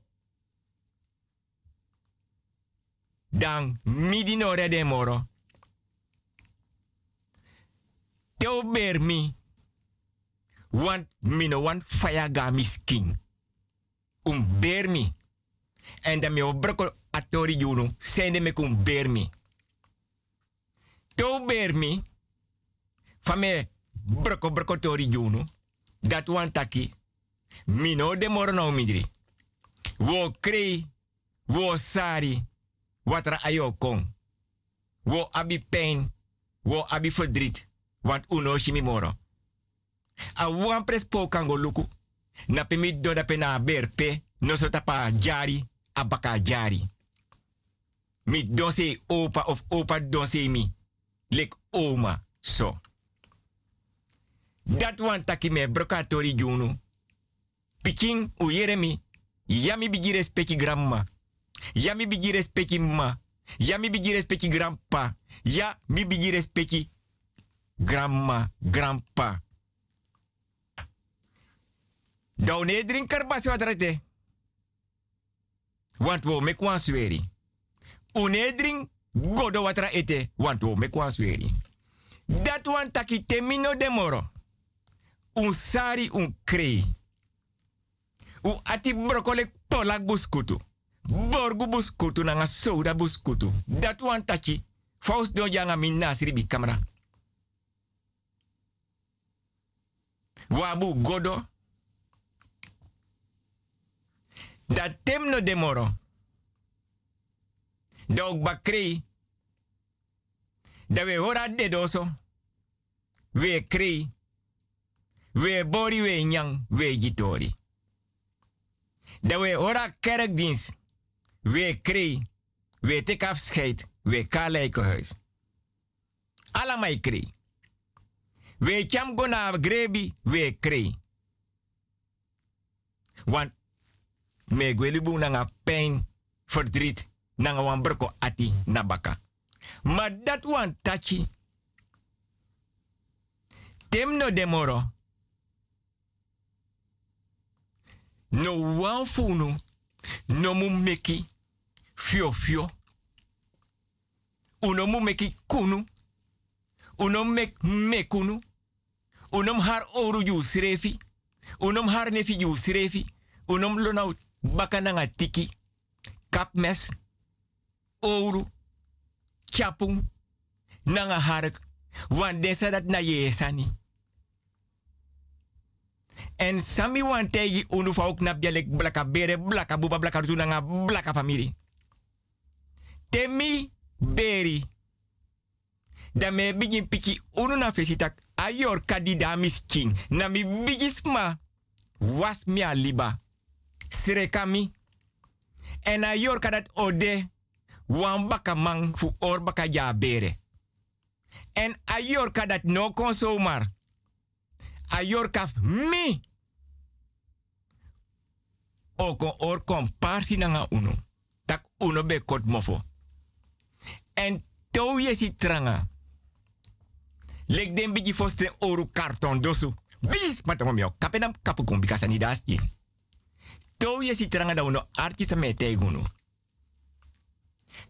Dan midi no rede moro. Teo ber mi. Want mino want faya ga miskin. Um ber mi. En dan me obroko atori junu. Sende me kum ber mi. Teo ber mi. Fame broko broko tori junu. Dat wan taki. Mino de moro no midri. Wo krei. Wo sari. Watra ayo kong. Wo abi pijn. Wo abi verdriet. Want uno shimi moro. A wan kango luku. Na do da pena berpe. No so tapa jari. Abaka jari. Mi don opa of opa don mi. Lek oma. So. Dat wan taki me brokatori junu. Piking u yeremi. Yami bigi respecti grandma. Yami bigi respecti ma. Yami bigi respecti grandpa. Ya mi bigi grandma, grandpa. Dau ne drinker bas wat. Want wo me kwan sweri. Une drink godo watra ete. Want wo me kwan sweri. Dat wan taki temino de moro. Un sari un krei. U ati brokole polak buskutu. Borgu buskutu nanga soda buskutu. Dat wan taki. Faust do janga min nasri bi kamera. Wabu godo. Dat tem no demoro. Dog bakri. Da we hora dedoso. We krei. We bori we nyang we gitori. Da we hora kerkdienst. We krei. We tek afscheid. We kaleike huis. Alamai krei. We cham go na grebi. We krei. Want me gweli bu nanga pijn, verdriet, nanga wan broko ati nabaka. Maar dat wan tachi. Tem no demoro. No wan funu. No mu meki. Fio fio. Uno mu meki kunu. Uno mek mekunu. Unom har oru yu srefi. Unom har nefi yu srefi. Unom lonau baka nanga tiki, kapmes, ouro, chapung, nanga hark, wan desa dat na ye sani. En sami wan tegi unu fa na bialek blaka bere, blaka buba, blaka rutu nanga blaka. Temi beri. Da me bigin piki unu na fesitak ayor kadida miskin. Na bigisma was mi aliba srekami. En a yor kadat ode wan baka fu or baka bere. En a yor kadat no kon zomaar. A yor kaf mi. Oko or kon parsi nanga uno. Tak uno be kot mofo. En tou ye si tranga. Lek den bigi foste oru karton dosu. Bis matongo mio. Kapenam kapu kumbi kasani dasti. Tou ye si da uno artista me tegunu.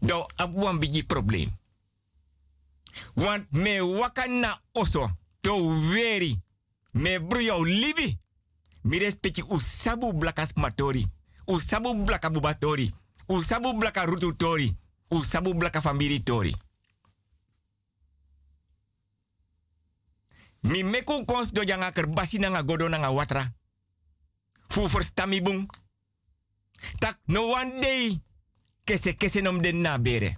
Do abuan bigi problem. Want me wakana oso. To veri. Me bruyo libi. Mi respecti usabu blakas matori. Usabu blaka bubatori. Usabu blaka rututori. Usabu blaka family tori. Mi meku kons do janga kerbasi nanga godo nanga watra. Fu verstami bung. Tak no one day kese kese nom den na bere.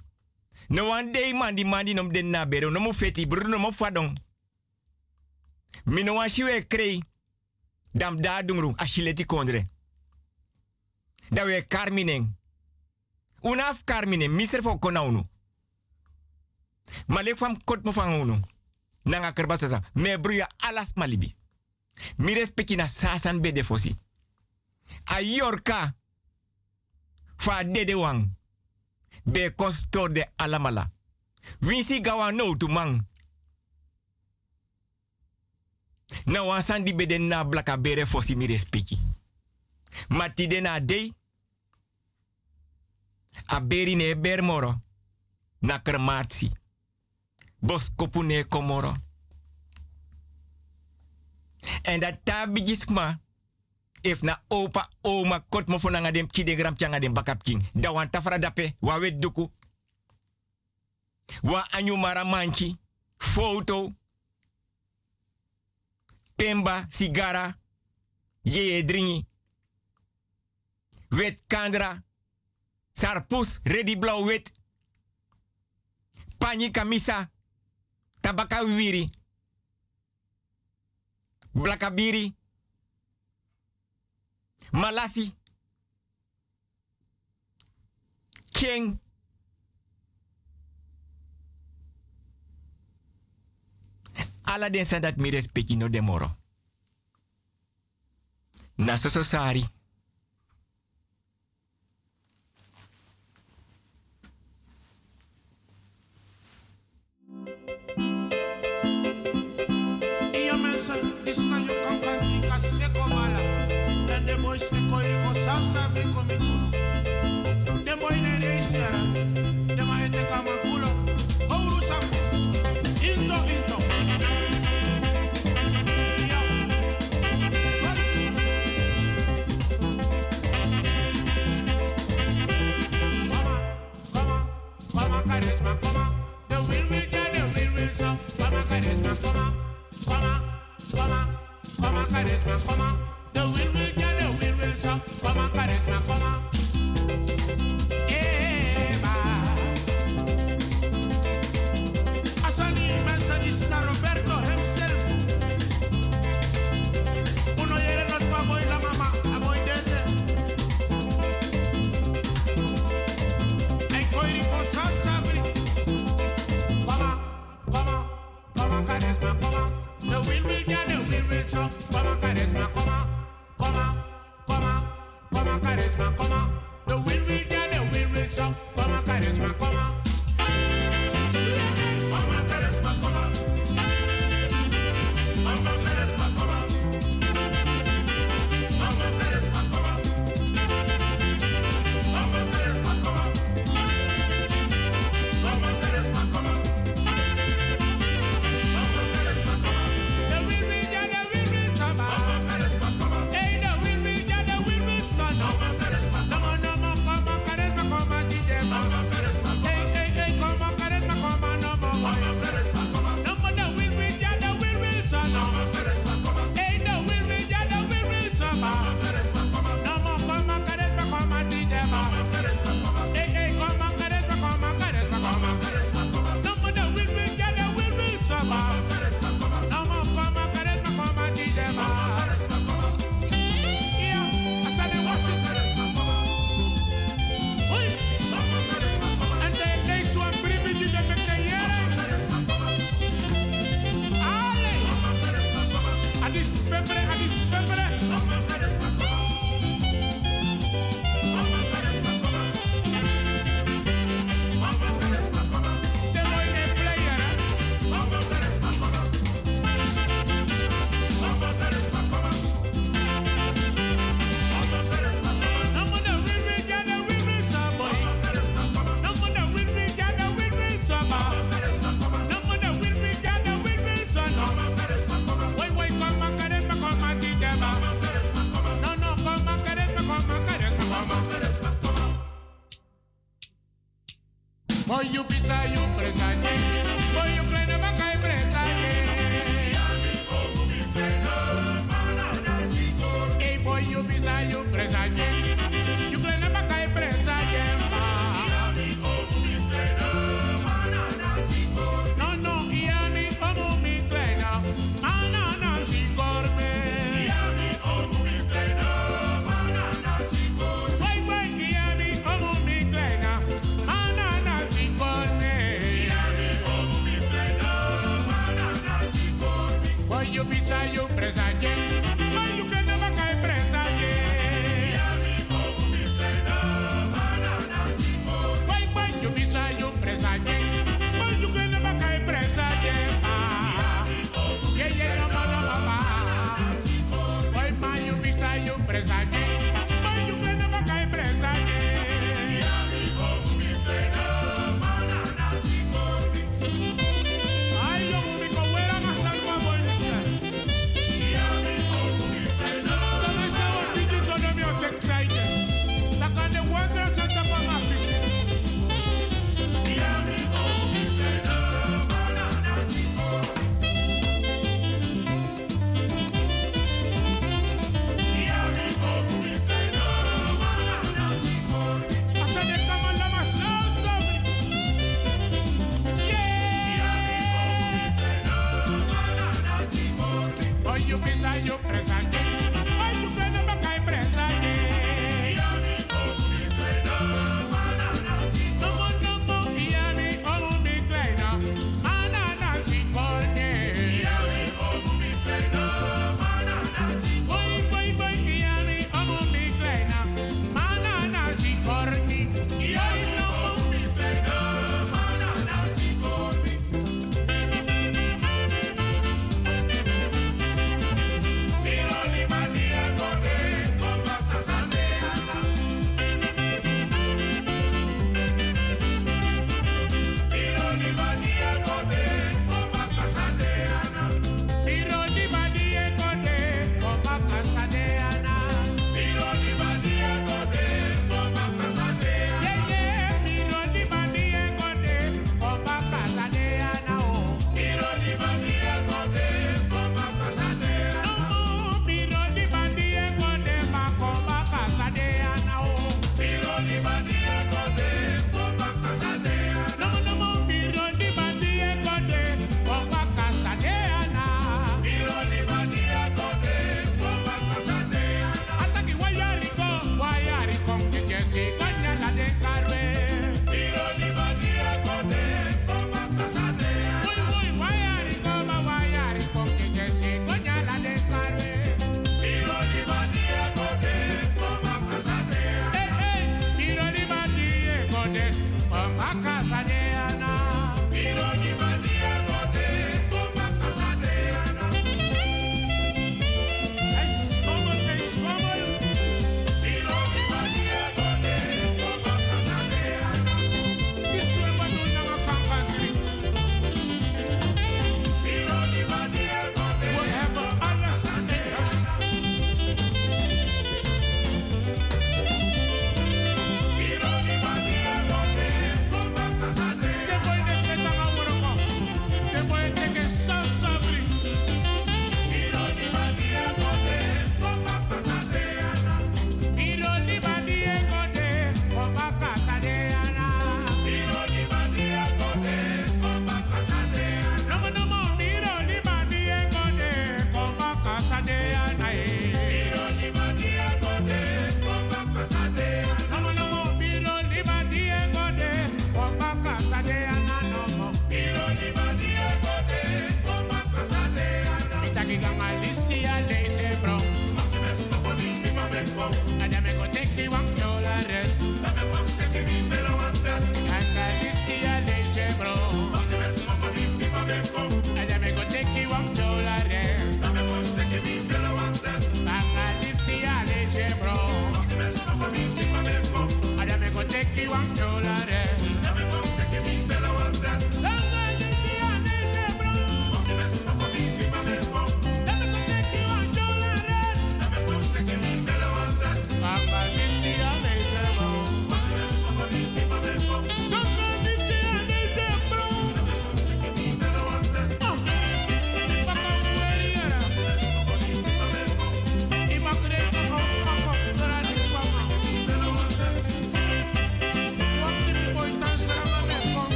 No one day mandi mandi nom den na bere. No mo feti bru no mo fadong. Mi no wan shiwe krei. Dam da dungru ashileti kondre. Da we karmineng. Unaf karminen miser fo konaunu. Malek fam kot mo fangunu. Nanga kerbasa me bruya alas malibi. Mi respecti na sasan be defosi. A yorka fa dede wang. Be konstor de alamala. Winsi gawa no tu mang. Na wansan di na blaka bere fosi mi respecti. Mati na dei. A beri ne bermoro. Na kermatsi. Bos kopu ne komoro. En dat tabigisma. If na opa oma kot mo fona dem kide gram changa dem bakap king. Da wan tafra dape wa wet duku. Wa anyu mara manchi. Foto. Pemba, sigara. Ye dringi. Wet kandra. Sarpus, ready blauw wit. Pani kamisa. Tabaka wiri. Blakabiri. Malasi. King. Den san dat mi respecti no demoro. Na so. Boy, you bisa you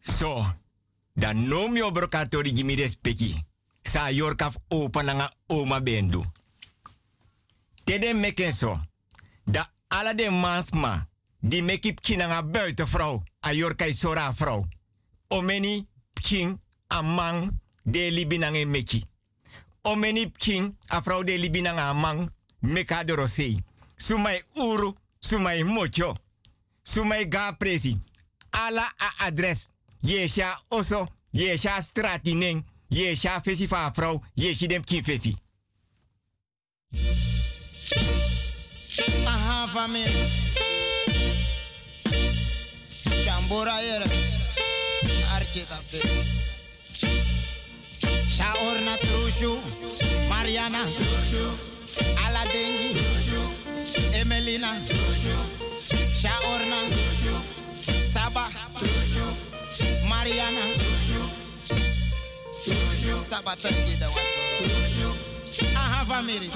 So, dan no mi obrokatori gimi respeki. Sa yorkaf opa nanga oma bendu. Tede meken so. Da ala de mansma. Die mekip kinanga buitenvrouw. A yorkai sora. Omeni king a man de libinange meki. Omeni king a de libinanga a man. Sumai uru, sumai mocho. Sumai ga presi. Ala a adres. Yesha oso, yesha stratineng, yesha fesi fa vrouw, yeshi dem kin fesi. Aha, família. Shambura yere. Archita fes. Shaorna Trushu. Mariana. Aladengi. Emelina. Shaorna, Saba, Mariana, Saba Tangida. Aha, family.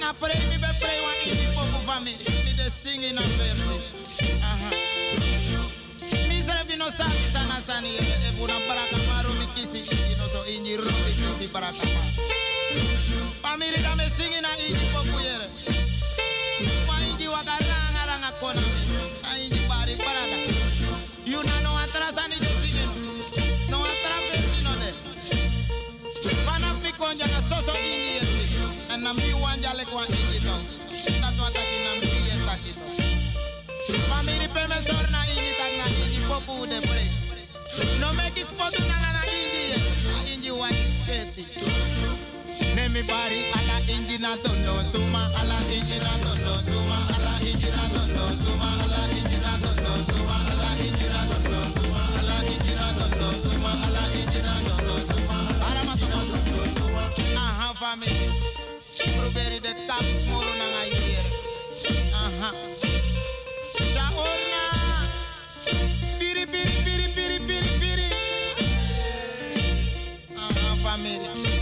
Na pray me be pray one in the popo family. Me de singing na verse. Aha. Misere bino sabi sana sani. para, para, mikisi. Ino so inji ro mikisi para maru. Pamiri dame singing a na popo yere kona. Ai ni bari parada. You na no atrasa ni desine no atravesino de. Pana mi konja na soso ini yesi ana mi wanja le kwa ini no tatu ataki na mi yetaki no famiri pe me sorna tan na ini popu de pre no me ki spotu na na ini ini wa feti Nemi bari ala injina tondo suma ala injina tondo suma ala family. Proberen de kap smoren naar hier. Aha. Shaorna. Biri, biri, biri, biri, biri, biri. Aha, family.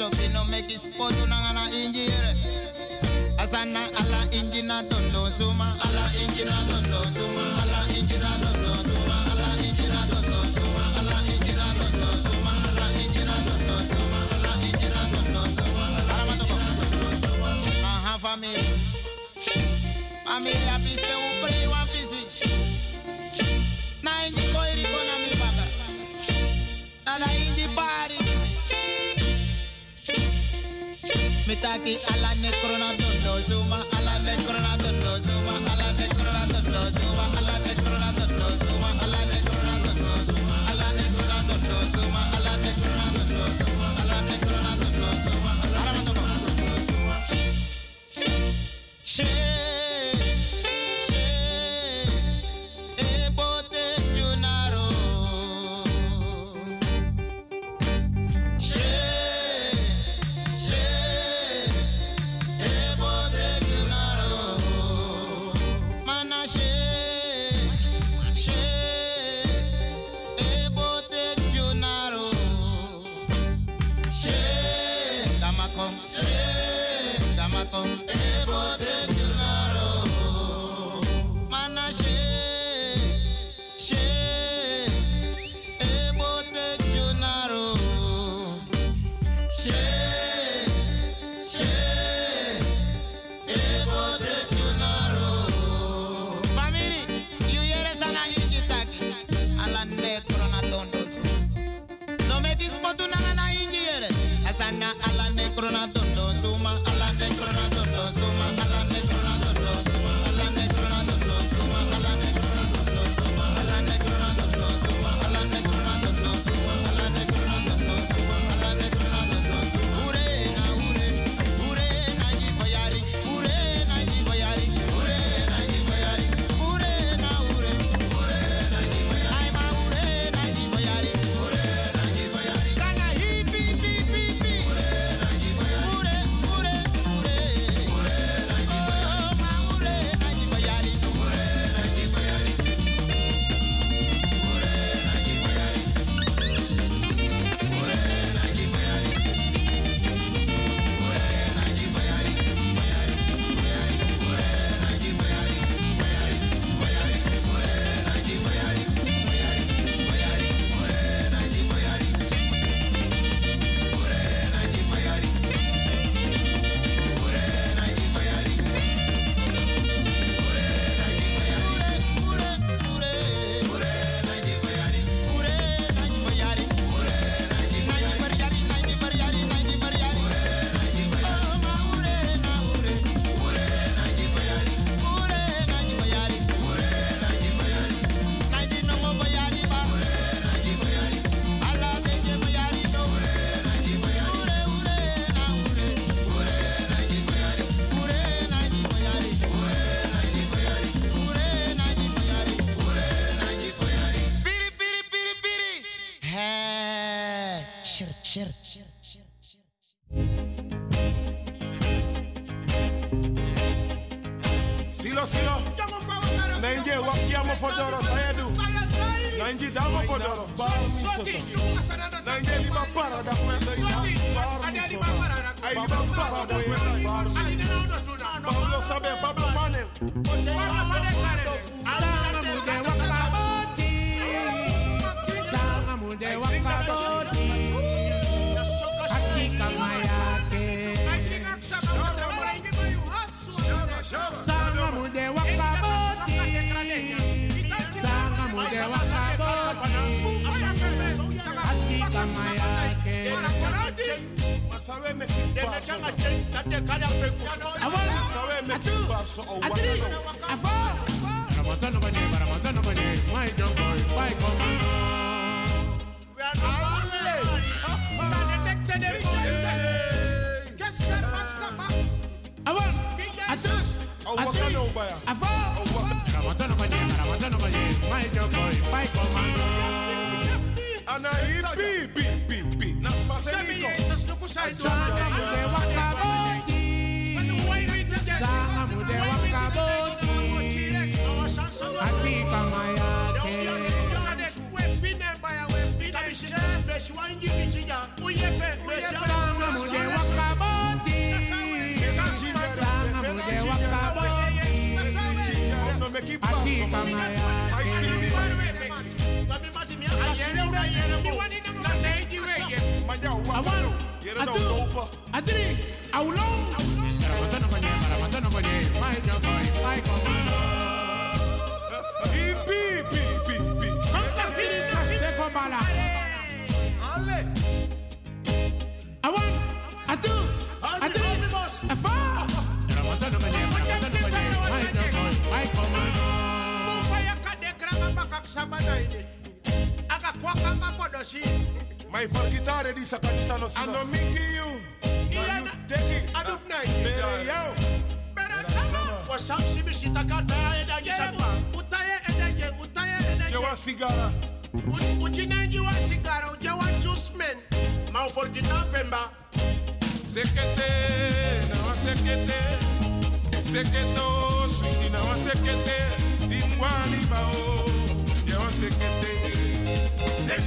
so fi no make it spot una ana injire asana ala injina dondo suma ala injina dondo suma ala injina dondo suma ala injina dondo suma ala injina dondo suma ala injina dondo suma ala injina dondo suma ala matoko aha family family abiste taki ala ne corona dondo zuma ala ne corona dondo zuma ala ne corona dondo zuma ala ne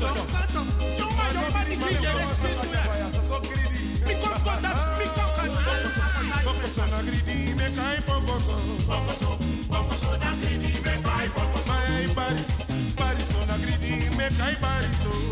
Now come Rustig aan, meneer Simon. Chando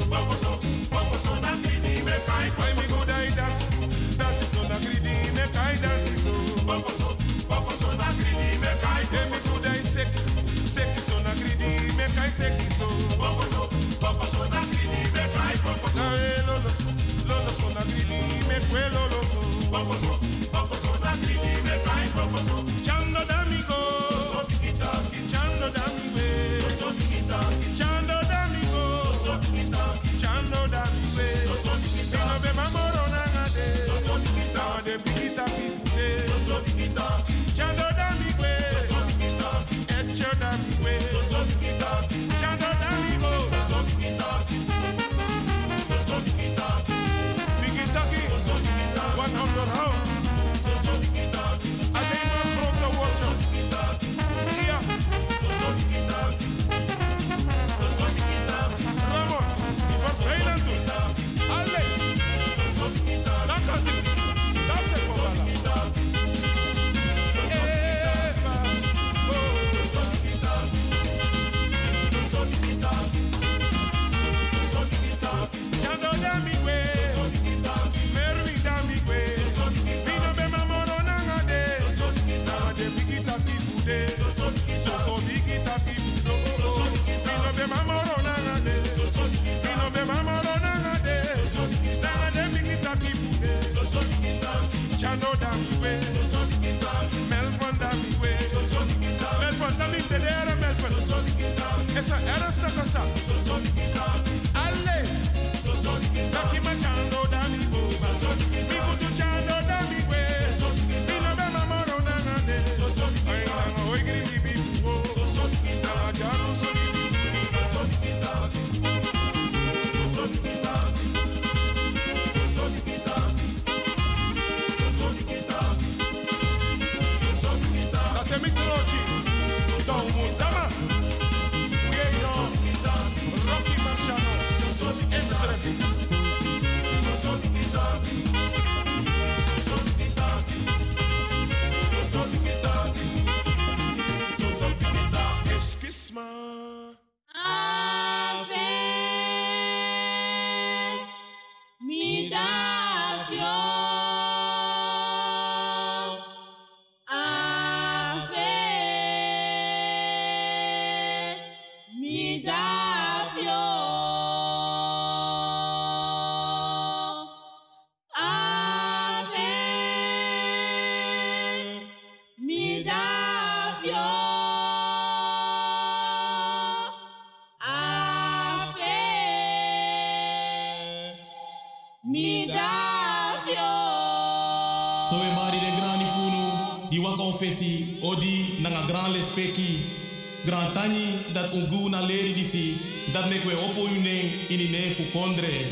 gran lespeki. Gran tani dat ungu na leri disi, dat mek opo uneng ini ne fu kondre.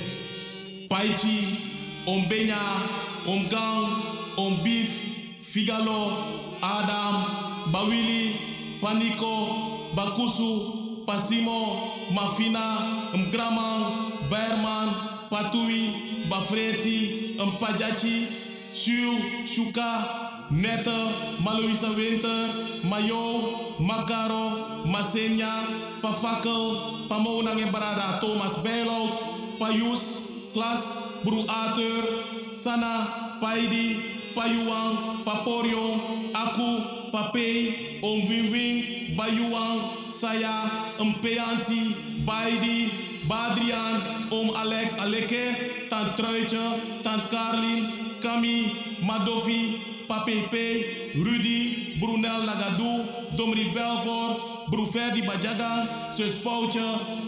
Paichi, om benya, om gang, om beef, figalo, adam, bawili, paniko, bakusu, pasimo, mafina, mgraman, berman, patui, bafreti, mpajachi, Shu, Shuka, Netta, Maluisa Winter, Mayo, Makaro, Masenya, Pafakel, Pamonang en Barada, Thomas Bijlout, Payus, Klas, Bru Arthur, Sana, Paidi, Payuang, Paporio, Aku, Pape, Om Wing Bayuang, Saya, Mpeansi, Baidi, Badrian, Om Alex Aleke, Tant Truitje, Tant Carlin, Kami, Madovi, Papepe, Rudy, Brunel Lagadou, Domri Belfort, Bruferdi Bajaga, Sus Pouche,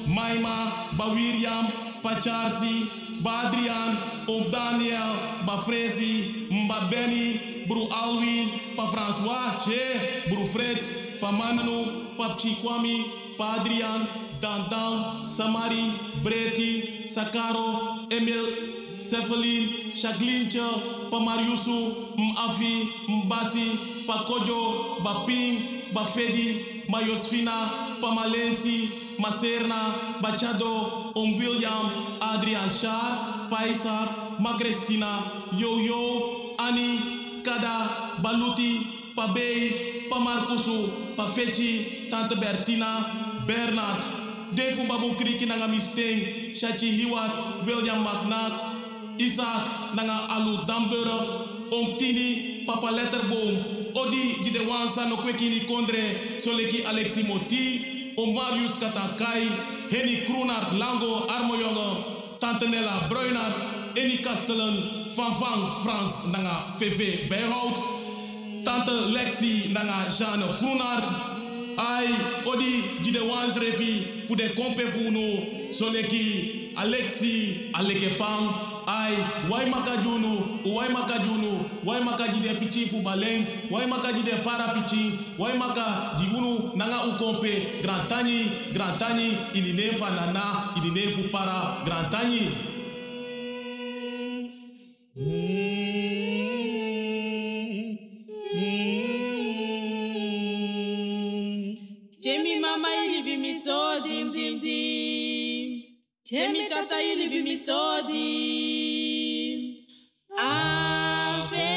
Maima, Bawiriam, Pacharsi, Badrian, Om Daniel, Bafrezi, Mba Benny, Bru Alwin, Pa François, Che, Bru Freds, Pa Manu, Pa Chikwami, Pa Adrian, Dandan, Samari, Breti, Sakaro, Emil, Sefalin Shaglincha, Pamariusu, Mafi, Mbasi, Pakojo, Baping, Bafedi, Mayosfina, Pamalensi, Maserna, Bachado, Om William, Adrian Shah, Paisar, Magrestina, Yo-Yo, Ani, Kada, Baluti, Pabei, Pamarkusu, Pafechi, Tante Bertina, Bernard, Defu Babu Kriki Nangamisteng, Shachi Hiwat, William McNack, Isaac Nanga Alu Damburg, Omtini, Papa Letterboom, Odi Jide Wansa no Kwekini Kondre, Soleki Alexi Moti, Om Marius Katakai, Henny Kroenart Lango Armojonge, Tante Nella Bruinart, Eni Kastelen, Van Van Frans Nanga VV Bijhout, Tante Lexi Nanga Jeanne Groenart, Ai, odi jide wans refi fu de kompe fu soleki Alexi aleke pam ai wai makajunu? Wai makajunu? Wai makajide pichi fu baleng wai makajide para pichi? Wai maka jibunu nanga ukompe? Kompe grantani grantani inine fa nana inine fu para grantani Temi mama ili bi mi so dim dim dim. Temi tata ili bi mi so dim. Ave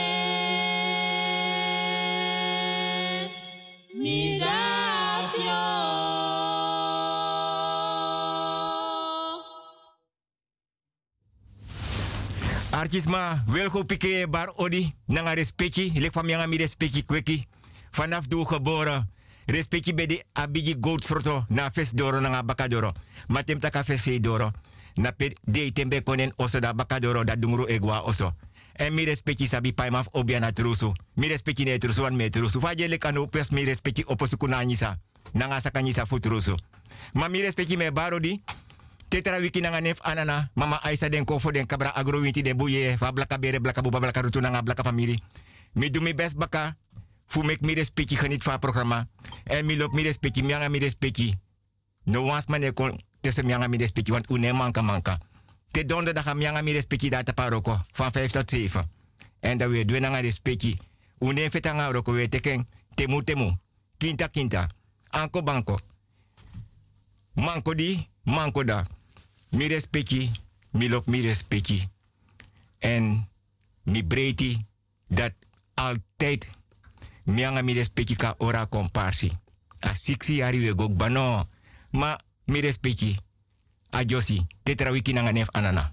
mi dafio. Artisma, welko pike bar odi, nanga respecti, lek fam yanga mi respecti kweki. Vanaf doe geboren, respecti de abigi goat sorto, na fes doro nanga bakadoro. Matem taka fes doro. Na pe de tembe konen oso da da dungru egwa oso. En mi respecti sabi paimaf obia na trusu. Mi respecti ne trusu wan me trusu. Faje le kanu pes mi respecti oposu kunanyisa. Nanga sakanyisa futrusu. Ma mi respecti me barodi, Tetra wiki nanga nef anana, mama Aisa den kofo den kabra agro winti den buye, fa blaka bere blaka buba blaka rutu nanga blaka family. Mi do mi best baka, fu mek mi respecti geniet van programma. En mi lop mi respecti, mianga mi respecti. No wans mane kon, tussen mi want une manka manka. Te donderdag mianga mi respecti paroko, van 5 tot 7. En dan weer doen respecti. Une fetanga roko weer teken, temu temu. Kinta kinta. Anko banko. Manko di, manko da. Mi respecti, mi mi. En mi breiti dat altijd mianga mi respecti ka ora komparsi. A siksi yari we gok bano. Ma mi respecti. A josi, tetra wiki nanga nef anana.